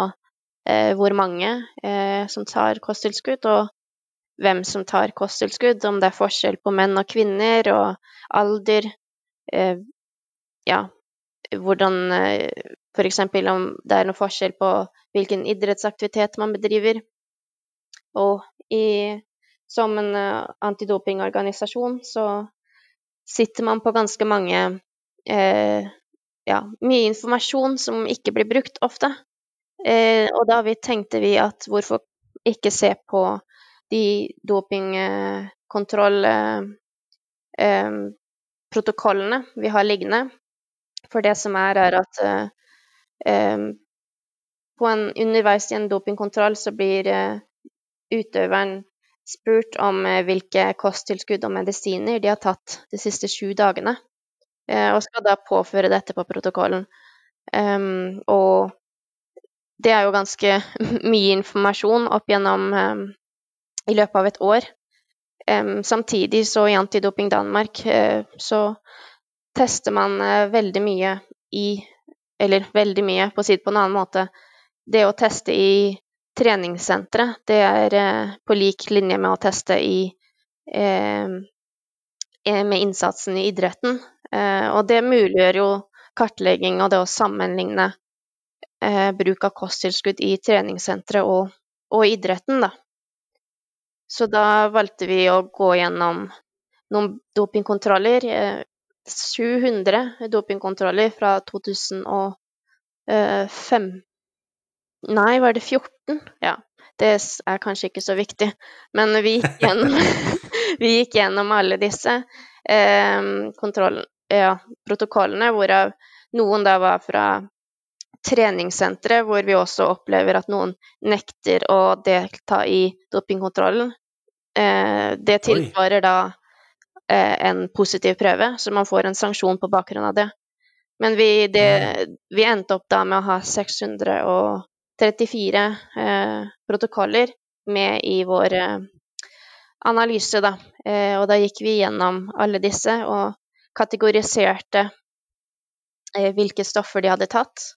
uh, hvor mange uh, som tar kosttilskudd, og hvem som tar kosttilskudd, om det er forskjell på menn og kvinner, og alder. ja, hvordan F.eks. om det er noe forskjell på hvilken idrettsaktivitet man bedriver. Og i, som en antidopingorganisasjon så sitter man på ganske mange uh, Ja, mye informasjon som ikke blir brukt ofte. Eh, og da vi tenkte vi at hvorfor ikke se på de dopingkontrollprotokollene vi har liggende. For det som er, er at på en, underveis i en dopingkontroll så blir utøveren spurt om eh, hvilke kosttilskudd og medisiner de har tatt de siste sju dagene, eh, og skal da påføre dette på protokollen. Um, og det er jo ganske mye informasjon opp gjennom um, i løpet av et år. Um, samtidig så i Antidoping Danmark uh, så tester man uh, veldig mye i Eller veldig mye, på å si det på en annen måte. Det å teste i treningssenteret, det er uh, på lik linje med å teste i eh, med innsatsen i idretten. Eh, og det muliggjør jo kartlegging og det å sammenligne bruk av kosttilskudd i treningssenteret og, og idretten, da. Så da valgte vi å gå gjennom noen dopingkontroller. 700 dopingkontroller fra 2005 Nei, var det 14? Ja. Det er kanskje ikke så viktig. Men vi gikk gjennom, vi gikk gjennom alle disse eh, ja, protokollene, hvorav noen da var fra treningssentre, hvor vi også opplever at noen nekter å delta i dopingkontrollen. Eh, det tilsvarer da eh, en positiv prøve, så man får en sanksjon på bakgrunn av det. Men vi, det, vi endte opp da med å ha 634 eh, protokoller med i vår eh, analyse, da. Eh, og da gikk vi gjennom alle disse og kategoriserte eh, hvilke stoffer de hadde tatt.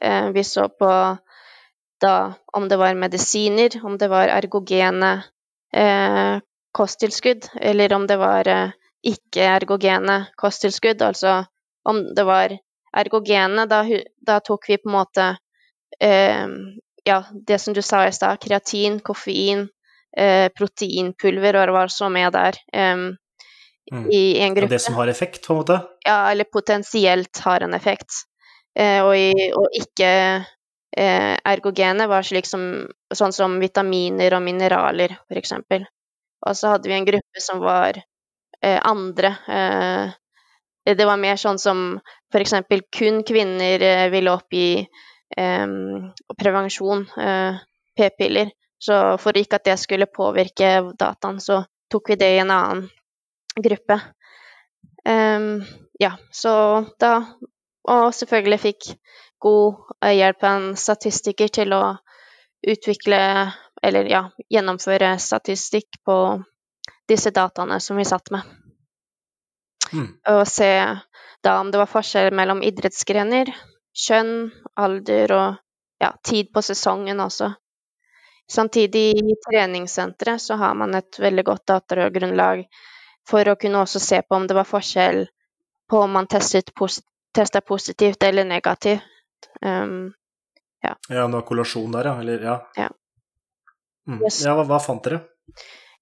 Eh, vi så på da om det var medisiner, om det var ergogene eh, kosttilskudd, eller om det var ikke-ergogene kosttilskudd. Altså om det var ergogene, da, da tok vi på en måte ja, det som du sa i stad, kreatin, koffein, proteinpulver og hva var så med der mm. i en gruppe. Ja, det som har effekt, på en måte? Ja, eller potensielt har en effekt. Eh, og, i, og, ikke eh, ergogene var slik som, sånn som vitaminer og mineraler, f.eks. Og så hadde vi en gruppe som var eh, andre. Eh, det var mer sånn som f.eks. kun kvinner ville oppgi og prevensjon, eh, p-piller. Så for ikke at det skulle påvirke dataen, så tok vi det i en annen gruppe. Um, ja, så da Og selvfølgelig fikk god eh, hjelp av en statistiker til å utvikle, eller ja, gjennomføre statistikk på disse dataene som vi satt med. Mm. Og se da om det var forskjell mellom idrettsgrener, kjønn, alder og ja, tid på sesongen også. Samtidig i treningssenteret så har man et veldig godt datagrunnlag for å kunne også se på om det var forskjell på om man testet posit testa positivt eller negativt. Um, ja. ja, noe kollasjon der, ja. Eller ja. Ja, mm. yes. ja hva, hva, fant dere?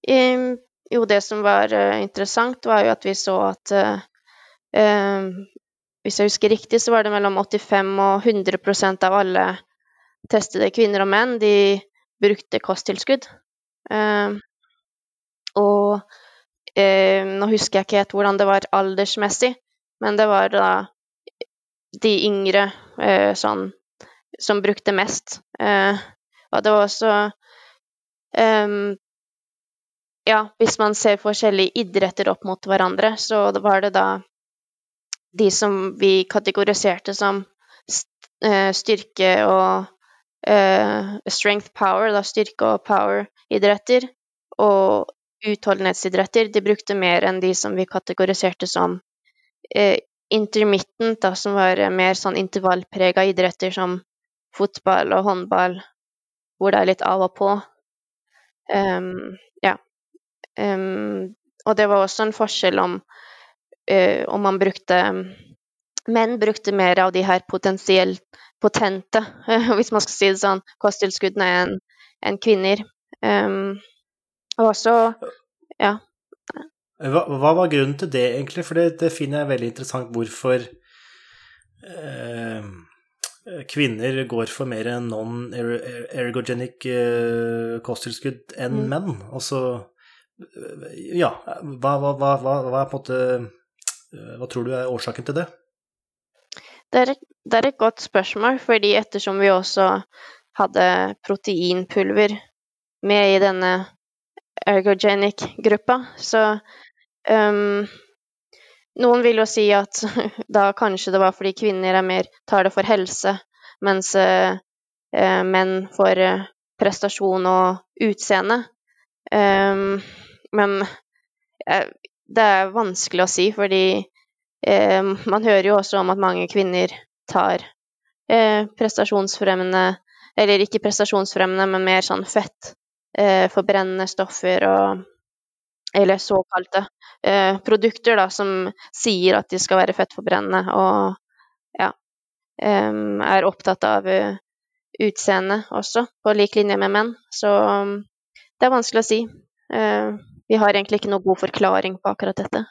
Um, jo, det som var uh, interessant, var jo at vi så at uh, um, hvis jeg husker riktig, så var det mellom 85 og 100% av alle testede kvinner og menn de brukte kosttilskudd. Uh, og uh, nå husker jeg ikke helt hvordan det var aldersmessig, men det var da de yngre eh, sånn som brukte mest. og det var også um, Ja, hvis man ser forskjellige idretter opp mot hverandre, så var det da de som vi kategoriserte som eh, styrke og eh, strength power, da styrke og power-idretter, og utholdenhetsidretter, de brukte mer enn de som vi kategoriserte som eh, intermittent, da, som var mer sånn intervallprega idretter som fotball og håndball, hvor det er litt av og på. Um, ja. Um, og det var også en forskjell om, uh, om man brukte Menn brukte mer av de her potensielt potente, hvis man skal si det sånn, kosttilskuddene enn en kvinner. Um, og også Ja. Hva, hva, var grunnen til det, egentlig? For det, det finner jeg veldig interessant hvorfor eh, kvinner går for mer non-ergogenic eh, kosttilskudd enn mm. menn. Altså Ja, hva, hva, hva, hva, er på en måte eh, Hva tror du er årsaken til det? Det er, det er et godt spørsmål, fordi ettersom vi også hadde proteinpulver med i denne ergogenic-gruppa, så Um, noen vil jo si at da kanskje det var fordi kvinner er mer tar det for helse, mens uh, uh, menn får uh, prestasjon og utseende. Um, men det er vanskelig å si, fordi man hører jo også om at mange kvinner tar prestasjonsfremmende Eller ikke prestasjonsfremmende, men mer sånn fett, forbrennende stoffer og eller såkalte eh, produkter da, som sier at de skal være fettforbrennende, og ja um, er opptatt av uh, utseende også, på lik linje med menn. Så um, det er vanskelig å si. Uh, vi har egentlig ikke noe god forklaring på akkurat dette.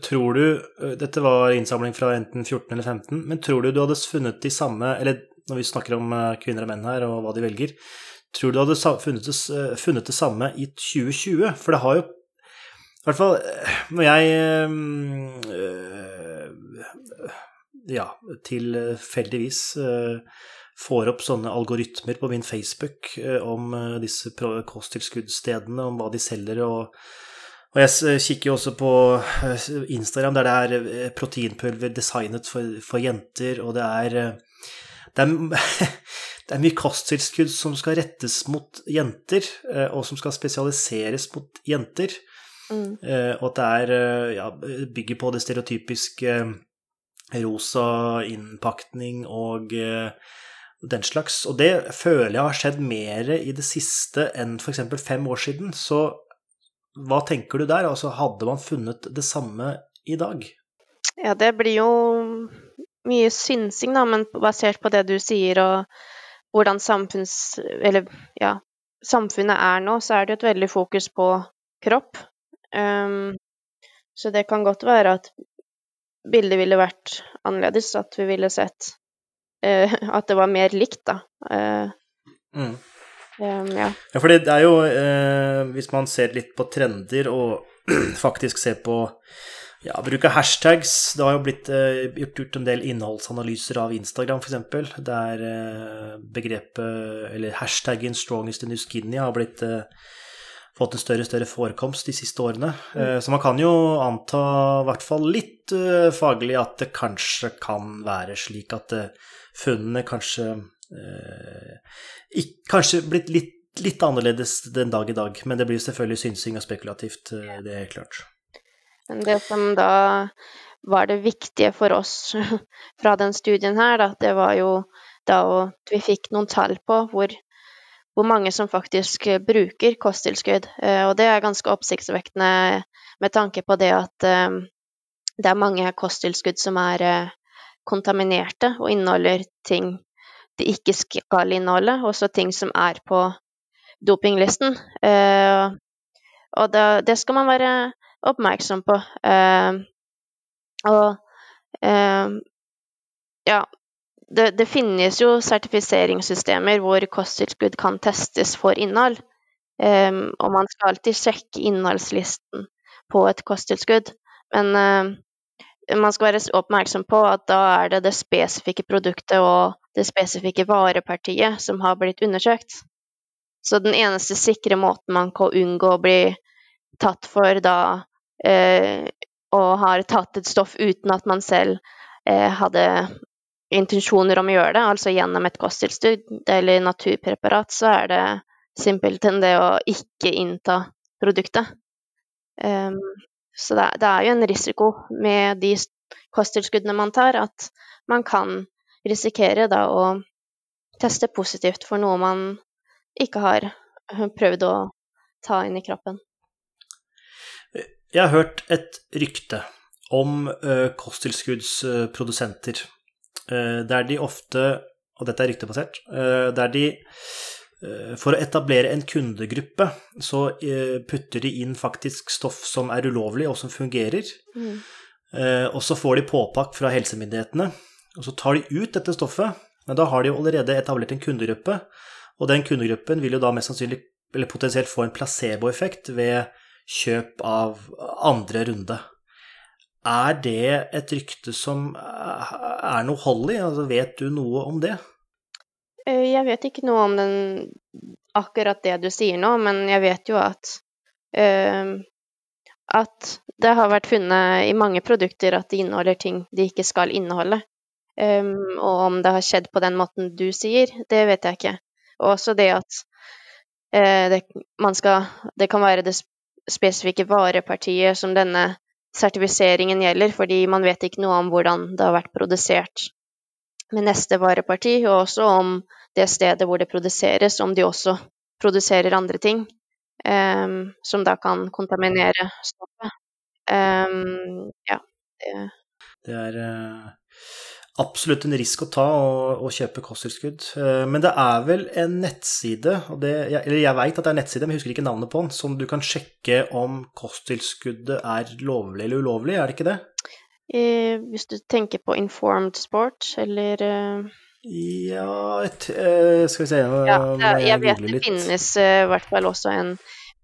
Tror du Dette var innsamling fra enten 14 eller 15, men tror du du hadde funnet de samme Eller når vi snakker om kvinner og menn her, og hva de velger, tror du hadde funnet det, funnet det samme i 2020? For det har jo i hvert fall når jeg øh, ja, tilfeldigvis øh, får opp sånne algoritmer på min Facebook øh, om disse kosttilskuddsstedene, om hva de selger, og, og jeg kikker jo også på Instagram, der det er proteinpulver designet for, for jenter, og det er det er, det er mye kosttilskudd som skal rettes mot jenter, og som skal spesialiseres mot jenter. Mm. Eh, og at det er eh, ja, bygger på det stereotypiske eh, rosa innpakning og den slags. Og det føler jeg har skjedd mer i det siste enn f.eks. fem år siden. Så hva tenker du der? Altså, hadde man funnet det samme i dag? Ja, det blir jo mye synsing, da, men basert på det du sier og hvordan samfunns... Eller ja, samfunnet er nå, så er det et veldig fokus på kropp. Um, så det kan godt være at bildet ville vært annerledes, at vi ville sett uh, at det var mer likt, da. Uh, mm. um, ja. ja, for det er jo uh, Hvis man ser litt på trender og faktisk ser på ja, bruk av hashtags. Det har jo blitt gjort, gjort, en del innholdsanalyser av Instagram, f.eks., der begrepet, eller hashtaggen 'strongest in skinny' har blitt fått en større og større forekomst de siste årene. Mm. Så man kan jo anta, i hvert fall litt uh, faglig, at det kanskje kan være slik at uh, funnene kanskje uh, ikk, Kanskje blitt litt, litt, annerledes den dag i dag. Men det blir selvfølgelig synsing og spekulativt, det er helt klart. Men det som da var det viktige for oss fra den studien her, da, det var jo da at vi fikk noen tall på hvor hvor mange som faktisk eh, bruker kosttilskudd. Eh, og det er ganske oppsiktsvekkende med tanke på det at eh, det er mange kosttilskudd som er kontaminerte og inneholder ting de ikke skal inneholde, også ting som er på dopinglisten. Og det, skal man være oppmerksom på. Og ja, det, det, finnes jo sertifiseringssystemer hvor kosttilskudd kan testes for innhold. Um, og man skal alltid sjekke innholdslisten på et kosttilskudd. Men uh, man skal være oppmerksom på at da er det det spesifikke produktet og det spesifikke varepartiet som har blitt undersøkt. Så den eneste sikre måten man kan unngå å bli tatt for da og har tatt et stoff uten at man selv uh, hadde intensjoner om å gjøre det, altså gjennom et kosttilskudd eller naturpreparat, så er det simpelthen det å ikke innta produktet. Um, så det, det, er jo en risiko med de kosttilskuddene man tar, at man kan risikere da å teste positivt for noe man ikke har prøvd å ta inn i kroppen. Jeg har hørt et rykte om uh, kosttilskuddsprodusenter, uh, der de ofte, og dette er ryktebasert, uh, der de for å etablere en kundegruppe, så putter de inn faktisk stoff som er ulovlig, og som fungerer. Mm. Og så får de påpakk fra helsemyndighetene, og så tar de ut dette stoffet. Men da har de jo allerede etablert en kundegruppe, og den kundegruppen vil jo da mest sannsynlig, eller potensielt, få en placeboeffekt ved kjøp av andre runde. Er det et rykte som er noe hold i? Altså, vet du noe om det? Eh, jeg vet ikke noe om den, akkurat det du sier nå, men jeg vet jo at uh, at det har vært funnet i mange produkter at de inneholder ting de ikke skal inneholde. Um, og om det har skjedd på den måten du sier, det vet jeg ikke. Og også det at uh, det, skal, det, kan være det spesifikke varepartiet som denne sertifiseringen gjelder, fordi man vet ikke noe om hvordan det har vært produsert med neste vareparti, og også om det stedet hvor det produseres, om de også produserer andre ting um, som da kan kontaminere stoffet. Um, ja. Det, er uh, absolutt en risk å ta å, kjøpe kosttilskudd. Eh, men det er vel en nettside, det, eller jeg veit at det er en nettside, men jeg husker ikke navnet på den, som du kan sjekke om kosttilskuddet er lovlig eller ulovlig, er det ikke det? Eh, hvis du tenker på informed sport, eller eh... Ja et, eh, Skal vi se ja, det, Jeg, jeg vet det finnes i uh, hvert fall også en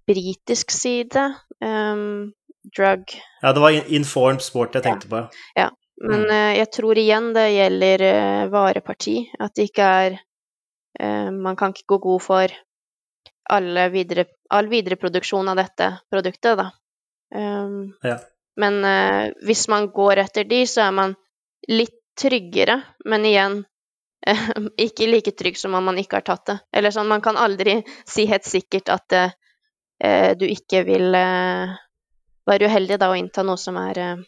britisk side. Um, drug Ja, det var informed sport jeg tenkte ja. på. Ja. Men mm. Eh, jeg tror igjen det gjelder eh, vareparti. At det ikke er eh, Man kan ikke gå god for videre, all videreproduksjon av dette produktet, da. Um, ja. Men uh, hvis man går etter de, så er man litt tryggere, men igjen uh, ikke like trygg som om man ikke har tatt det. Eller sånn, man kan aldri si helt sikkert at uh, du ikke vil være uheldig da å innta noe som er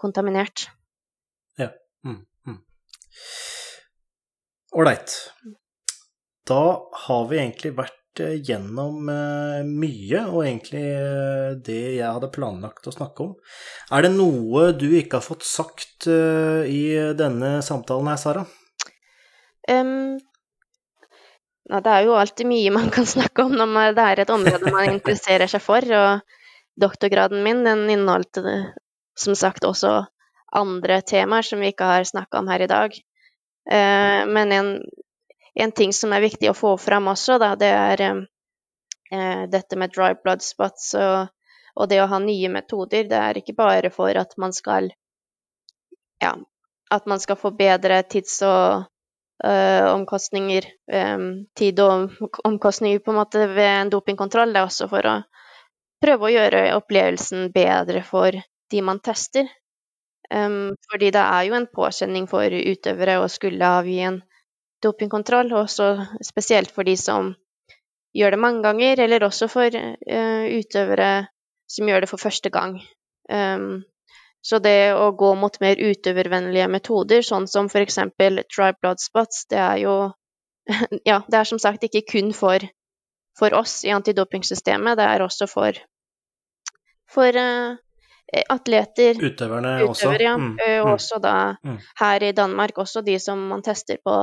kontaminert. Ålreit. Da har vi egentlig vært eh, gjennom eh, mye, og egentlig eh, det jeg hadde planlagt å snakke om. Er det noe du ikke har fått sagt i denne samtalen her, Sara? Um, det er jo alltid mye man kan snakke om når det er et område man interesserer seg for. Og doktorgraden min den inneholdt som sagt også andre temaer som vi ikke har snakka om her i dag. Eh, men en, en, ting som er viktig å få fram også, da, det er eh, dette med dry blood spots og, og, det å ha nye metoder. Det er ikke bare for at man skal ja, at man skal få bedre tids- og uh, omkostninger, um, tid og omkostninger på en måte ved en dopingkontroll. Det er også for å prøve å gjøre opplevelsen bedre for de man tester. Fordi det er jo en påkjenning for utøvere å skulle avgi en dopingkontroll, også spesielt for de som gjør det mange ganger, eller også for uh, utøvere som gjør det for første gang. Um, så det å gå mot mer utøvervennlige metoder, sånn som f.eks. dry blood spots, det er jo Ja, det er som sagt ikke kun for, for oss i antidopingsystemet, det er også for, for uh, atleter. Utøverne utøver, også? Ja. Mm. Og mm. også da mm. her i Danmark, også de som man tester på,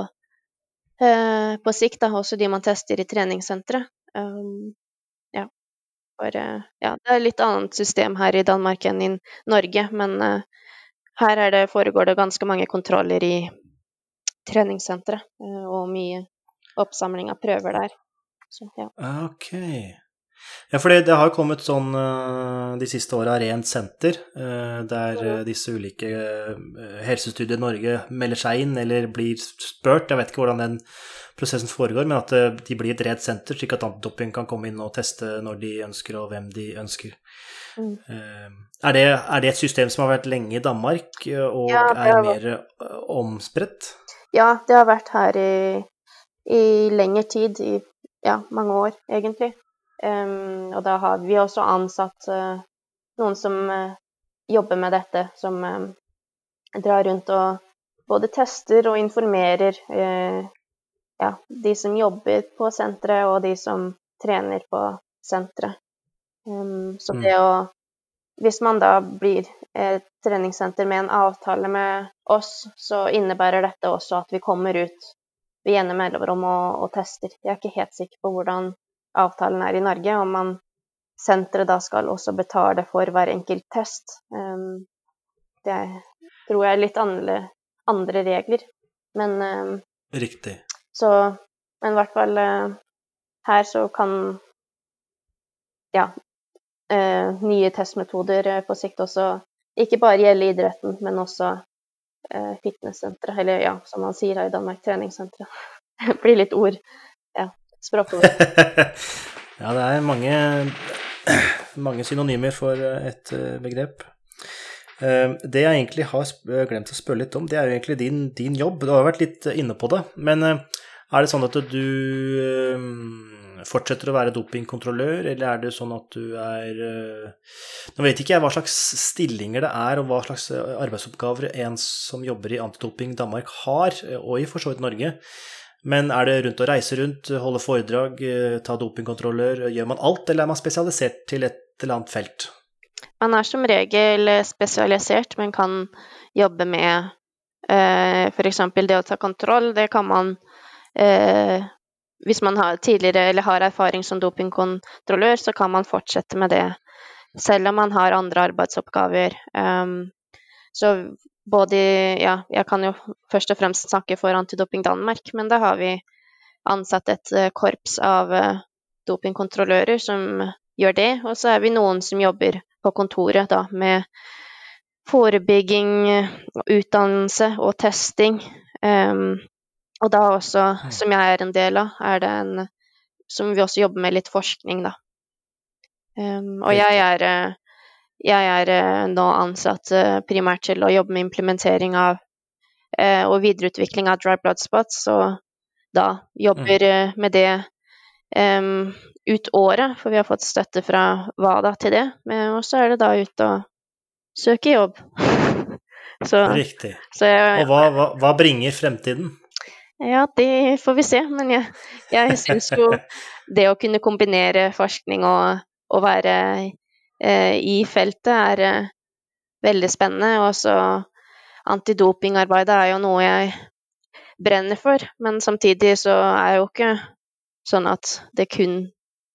uh, på sikt. Da, også de man tester i treningssenteret. Um, ja. For, uh, ja. Det er litt annet system her i Danmark enn i Norge, men uh, her det, foregår det ganske mange kontroller i treningssenteret, og mye oppsamling av prøver der. Så, ja. Ok. Ja, for det har kommet sånn eh, de siste åra rent senter, eh, der eh, disse ulike helsestudier i Norge melder seg inn eller blir spurt. Jeg vet ikke hvordan den prosessen foregår, men at de blir et rent senter, slik at antidoping kan komme inn og teste når de ønsker, og hvem de ønsker. Mm. Er, det, er, det, et system som har vært lenge i Danmark, og ja, er mer omspredt? Ja, det har vært her i, i lengre tid, i ja, mange år, egentlig. Um, og da har vi også ansatt uh, noen som uh, jobber med dette, som uh, drar rundt og både tester og informerer uh, ja, de som jobber på senteret, og de som trener på senteret. Um, så mm. det å Hvis man da blir et treningssenter med en avtale med oss, så innebærer dette også at vi kommer ut ved jevne mellomrom og, og, tester. Jeg er ikke helt sikker på hvordan avtalen er i Norge, om man senteret da skal også betale for hver enkelt test. Um, det tror jeg er litt andre, andre regler. Men uh, Riktig. Så Men i hvert fall uh, her så kan ja, uh, nye testmetoder på sikt også ikke bare gjelde idretten, men også fitnesssentre, eller ja, som man sier her i Danmark, treningssenteret. blir litt ord. Ja, språkord. ja, det er mange, mange synonymer for et begrep. Eh, det jeg egentlig har eh, glemt å spørre litt om, det er jo egentlig din, din jobb. Du har vært litt inne på det. Men eh, er det sånn at du fortsetter å være dopingkontrollør, eller er det sånn at du er Nå vet ikke jeg hva slags stillinger det er, og hva slags arbeidsoppgaver en som jobber i Antidoping Danmark har, og i for så vidt Norge. Men er det rundt å reise rundt, holde foredrag, ta dopingkontroller? Gjør man alt, eller er man spesialisert til et eller annet felt? Man er som regel spesialisert, men kan jobbe med eh, f.eks. det å ta kontroll. Det kan man eh, Hvis man har tidligere eller har erfaring som dopingkontrollør, så kan man fortsette med det selv om man har andre arbeidsoppgaver. Um, så både Ja, jeg kan jo først og fremst snakke for Antidoping Danmark, men da har vi ansatt et uh, korps av uh, dopingkontrollører som gjør det, og så er vi noen som jobber på kontoret da, med forebygging, utdannelse og testing. Um, og da også, mm. som jeg er en del av, er det en som vi også jobber med litt forskning, da. Um, og jeg er, eh, jeg er, eh, nå ansatt eh, primært til å jobbe med implementering av uh, og videreutvikling av dry blood spots, og da jobber mm. med det um, ut året, for vi har fått støtte fra WADA til det. Og så er det da ut og søke jobb. så, Riktig. Så jeg, og hva, hva, hva, bringer fremtiden? Ja, det får vi se. Men jeg, jeg syns jo det å kunne kombinere forskning og, og være eh, i feltet er eh, veldig spennende. Og så antidopingarbeidet er jo noe jeg brenner for, men samtidig så er jo ikke Sånn at det kun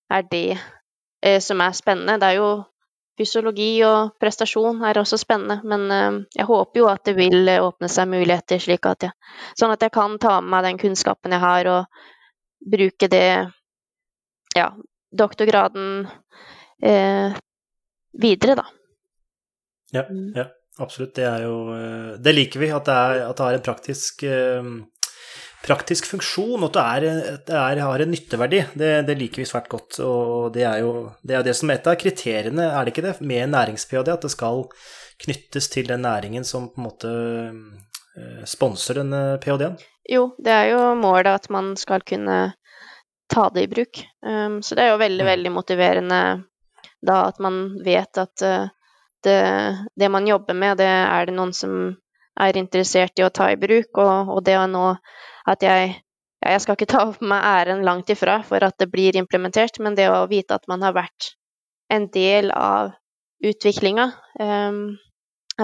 er det eh, som er spennende. Det er jo fysiologi og prestasjon er også spennende, men eh, jeg håper jo at det vil åpne seg muligheter, slik at jeg, sånn at jeg kan ta med meg den kunnskapen jeg har, og bruke det Ja, doktorgraden eh, videre, da. Ja, mm. ja, absolutt. Det er jo eh, Det liker vi, at det, er, at det har en praktisk eh, praktisk funksjon, og at det, er, det har en nytteverdi. Det, det, liker vi svært godt. Og det er jo det, er det som er et av kriteriene, er det ikke det, med nærings-ph.d., at det skal knyttes til den næringen som på en måte eh, sponser denne ph.d.-en? Jo, det er jo målet at man skal kunne ta det i bruk. Um, så det er jo veldig, mm. veldig motiverende da at man vet at uh, det, det, man jobber med, det er det noen som er interessert i å ta i bruk, og, og det å nå at jeg Jeg skal ikke ta på meg æren langt ifra for at det blir implementert, men det å vite at man har vært en del av utviklinga, um,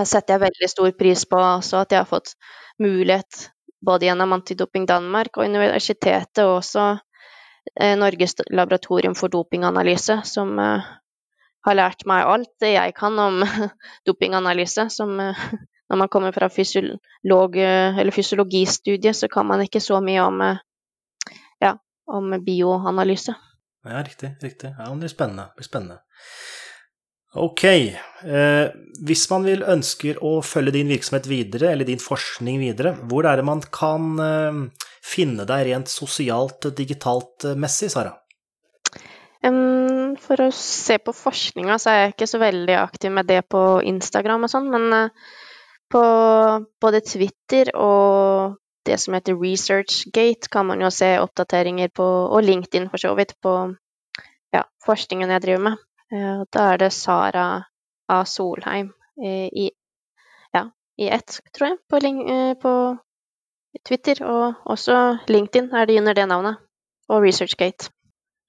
setter jeg veldig stor pris på også. At jeg har fått mulighet både gjennom Antidoping Danmark og universitetet, og også eh, Norges laboratorium for dopinganalyse, som eh, har lært meg alt det jeg kan om dopinganalyse, som eh, når man kommer fra fysiolog, eller fysiologistudiet, så kan man ikke så mye om, ja, om bioanalyse. Ja, riktig. riktig. Ja, det blir spennende. Det blir spennende. Ok. Eh, hvis man vil ønsker å følge din virksomhet videre, eller din forskning videre, hvor er det man kan eh, finne deg rent sosialt, digitalt messig, Sara? Um, for å se på forskninga, så er jeg ikke så veldig aktiv med det på Instagram og sånn, men uh, på både Twitter og det som heter ResearchGate, kan man jo se oppdateringer på, og LinkedIn for så vidt, på ja, forskningen jeg driver med. Uh, da er det Sara A. Solheim uh, i, ja, i ett, tror jeg, på, på Twitter. Og også LinkedIn er det under det navnet. Og ResearchGate.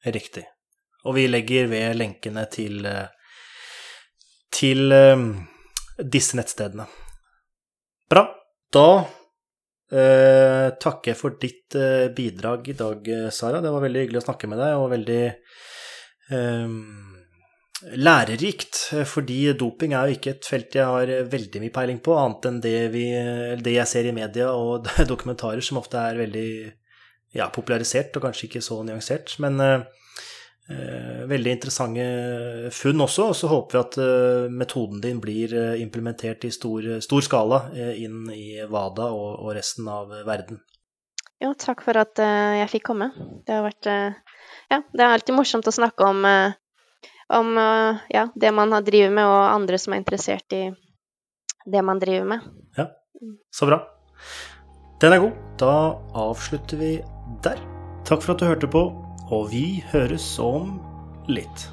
Riktig. Og vi legger ved lenkene til, eh, til eh, disse nettstedene. Bra. Da eh, takker jeg for ditt eh, bidrag i dag, Sara. Det var veldig hyggelig å snakke med deg, og veldig eh, lærerikt. Fordi doping er jo ikke et felt jeg har veldig mye peiling på, annet enn det, vi, det jeg ser i media og dokumentarer som ofte er veldig ja, popularisert og kanskje ikke så nyansert. Men eh, veldig interessante funn også, og så håper vi at eh, metoden din blir eh, implementert i stor, stor skala inn i WADA og, og, resten av verden. Jo, takk for at jeg fikk komme. Det har vært Ja, det er alltid morsomt å snakke om, om ja, det man har driver med, og andre som er interessert i det man driver med. Ja, så bra. Den er god. Da avslutter vi der. Takk for at du hørte på og vi høres om litt.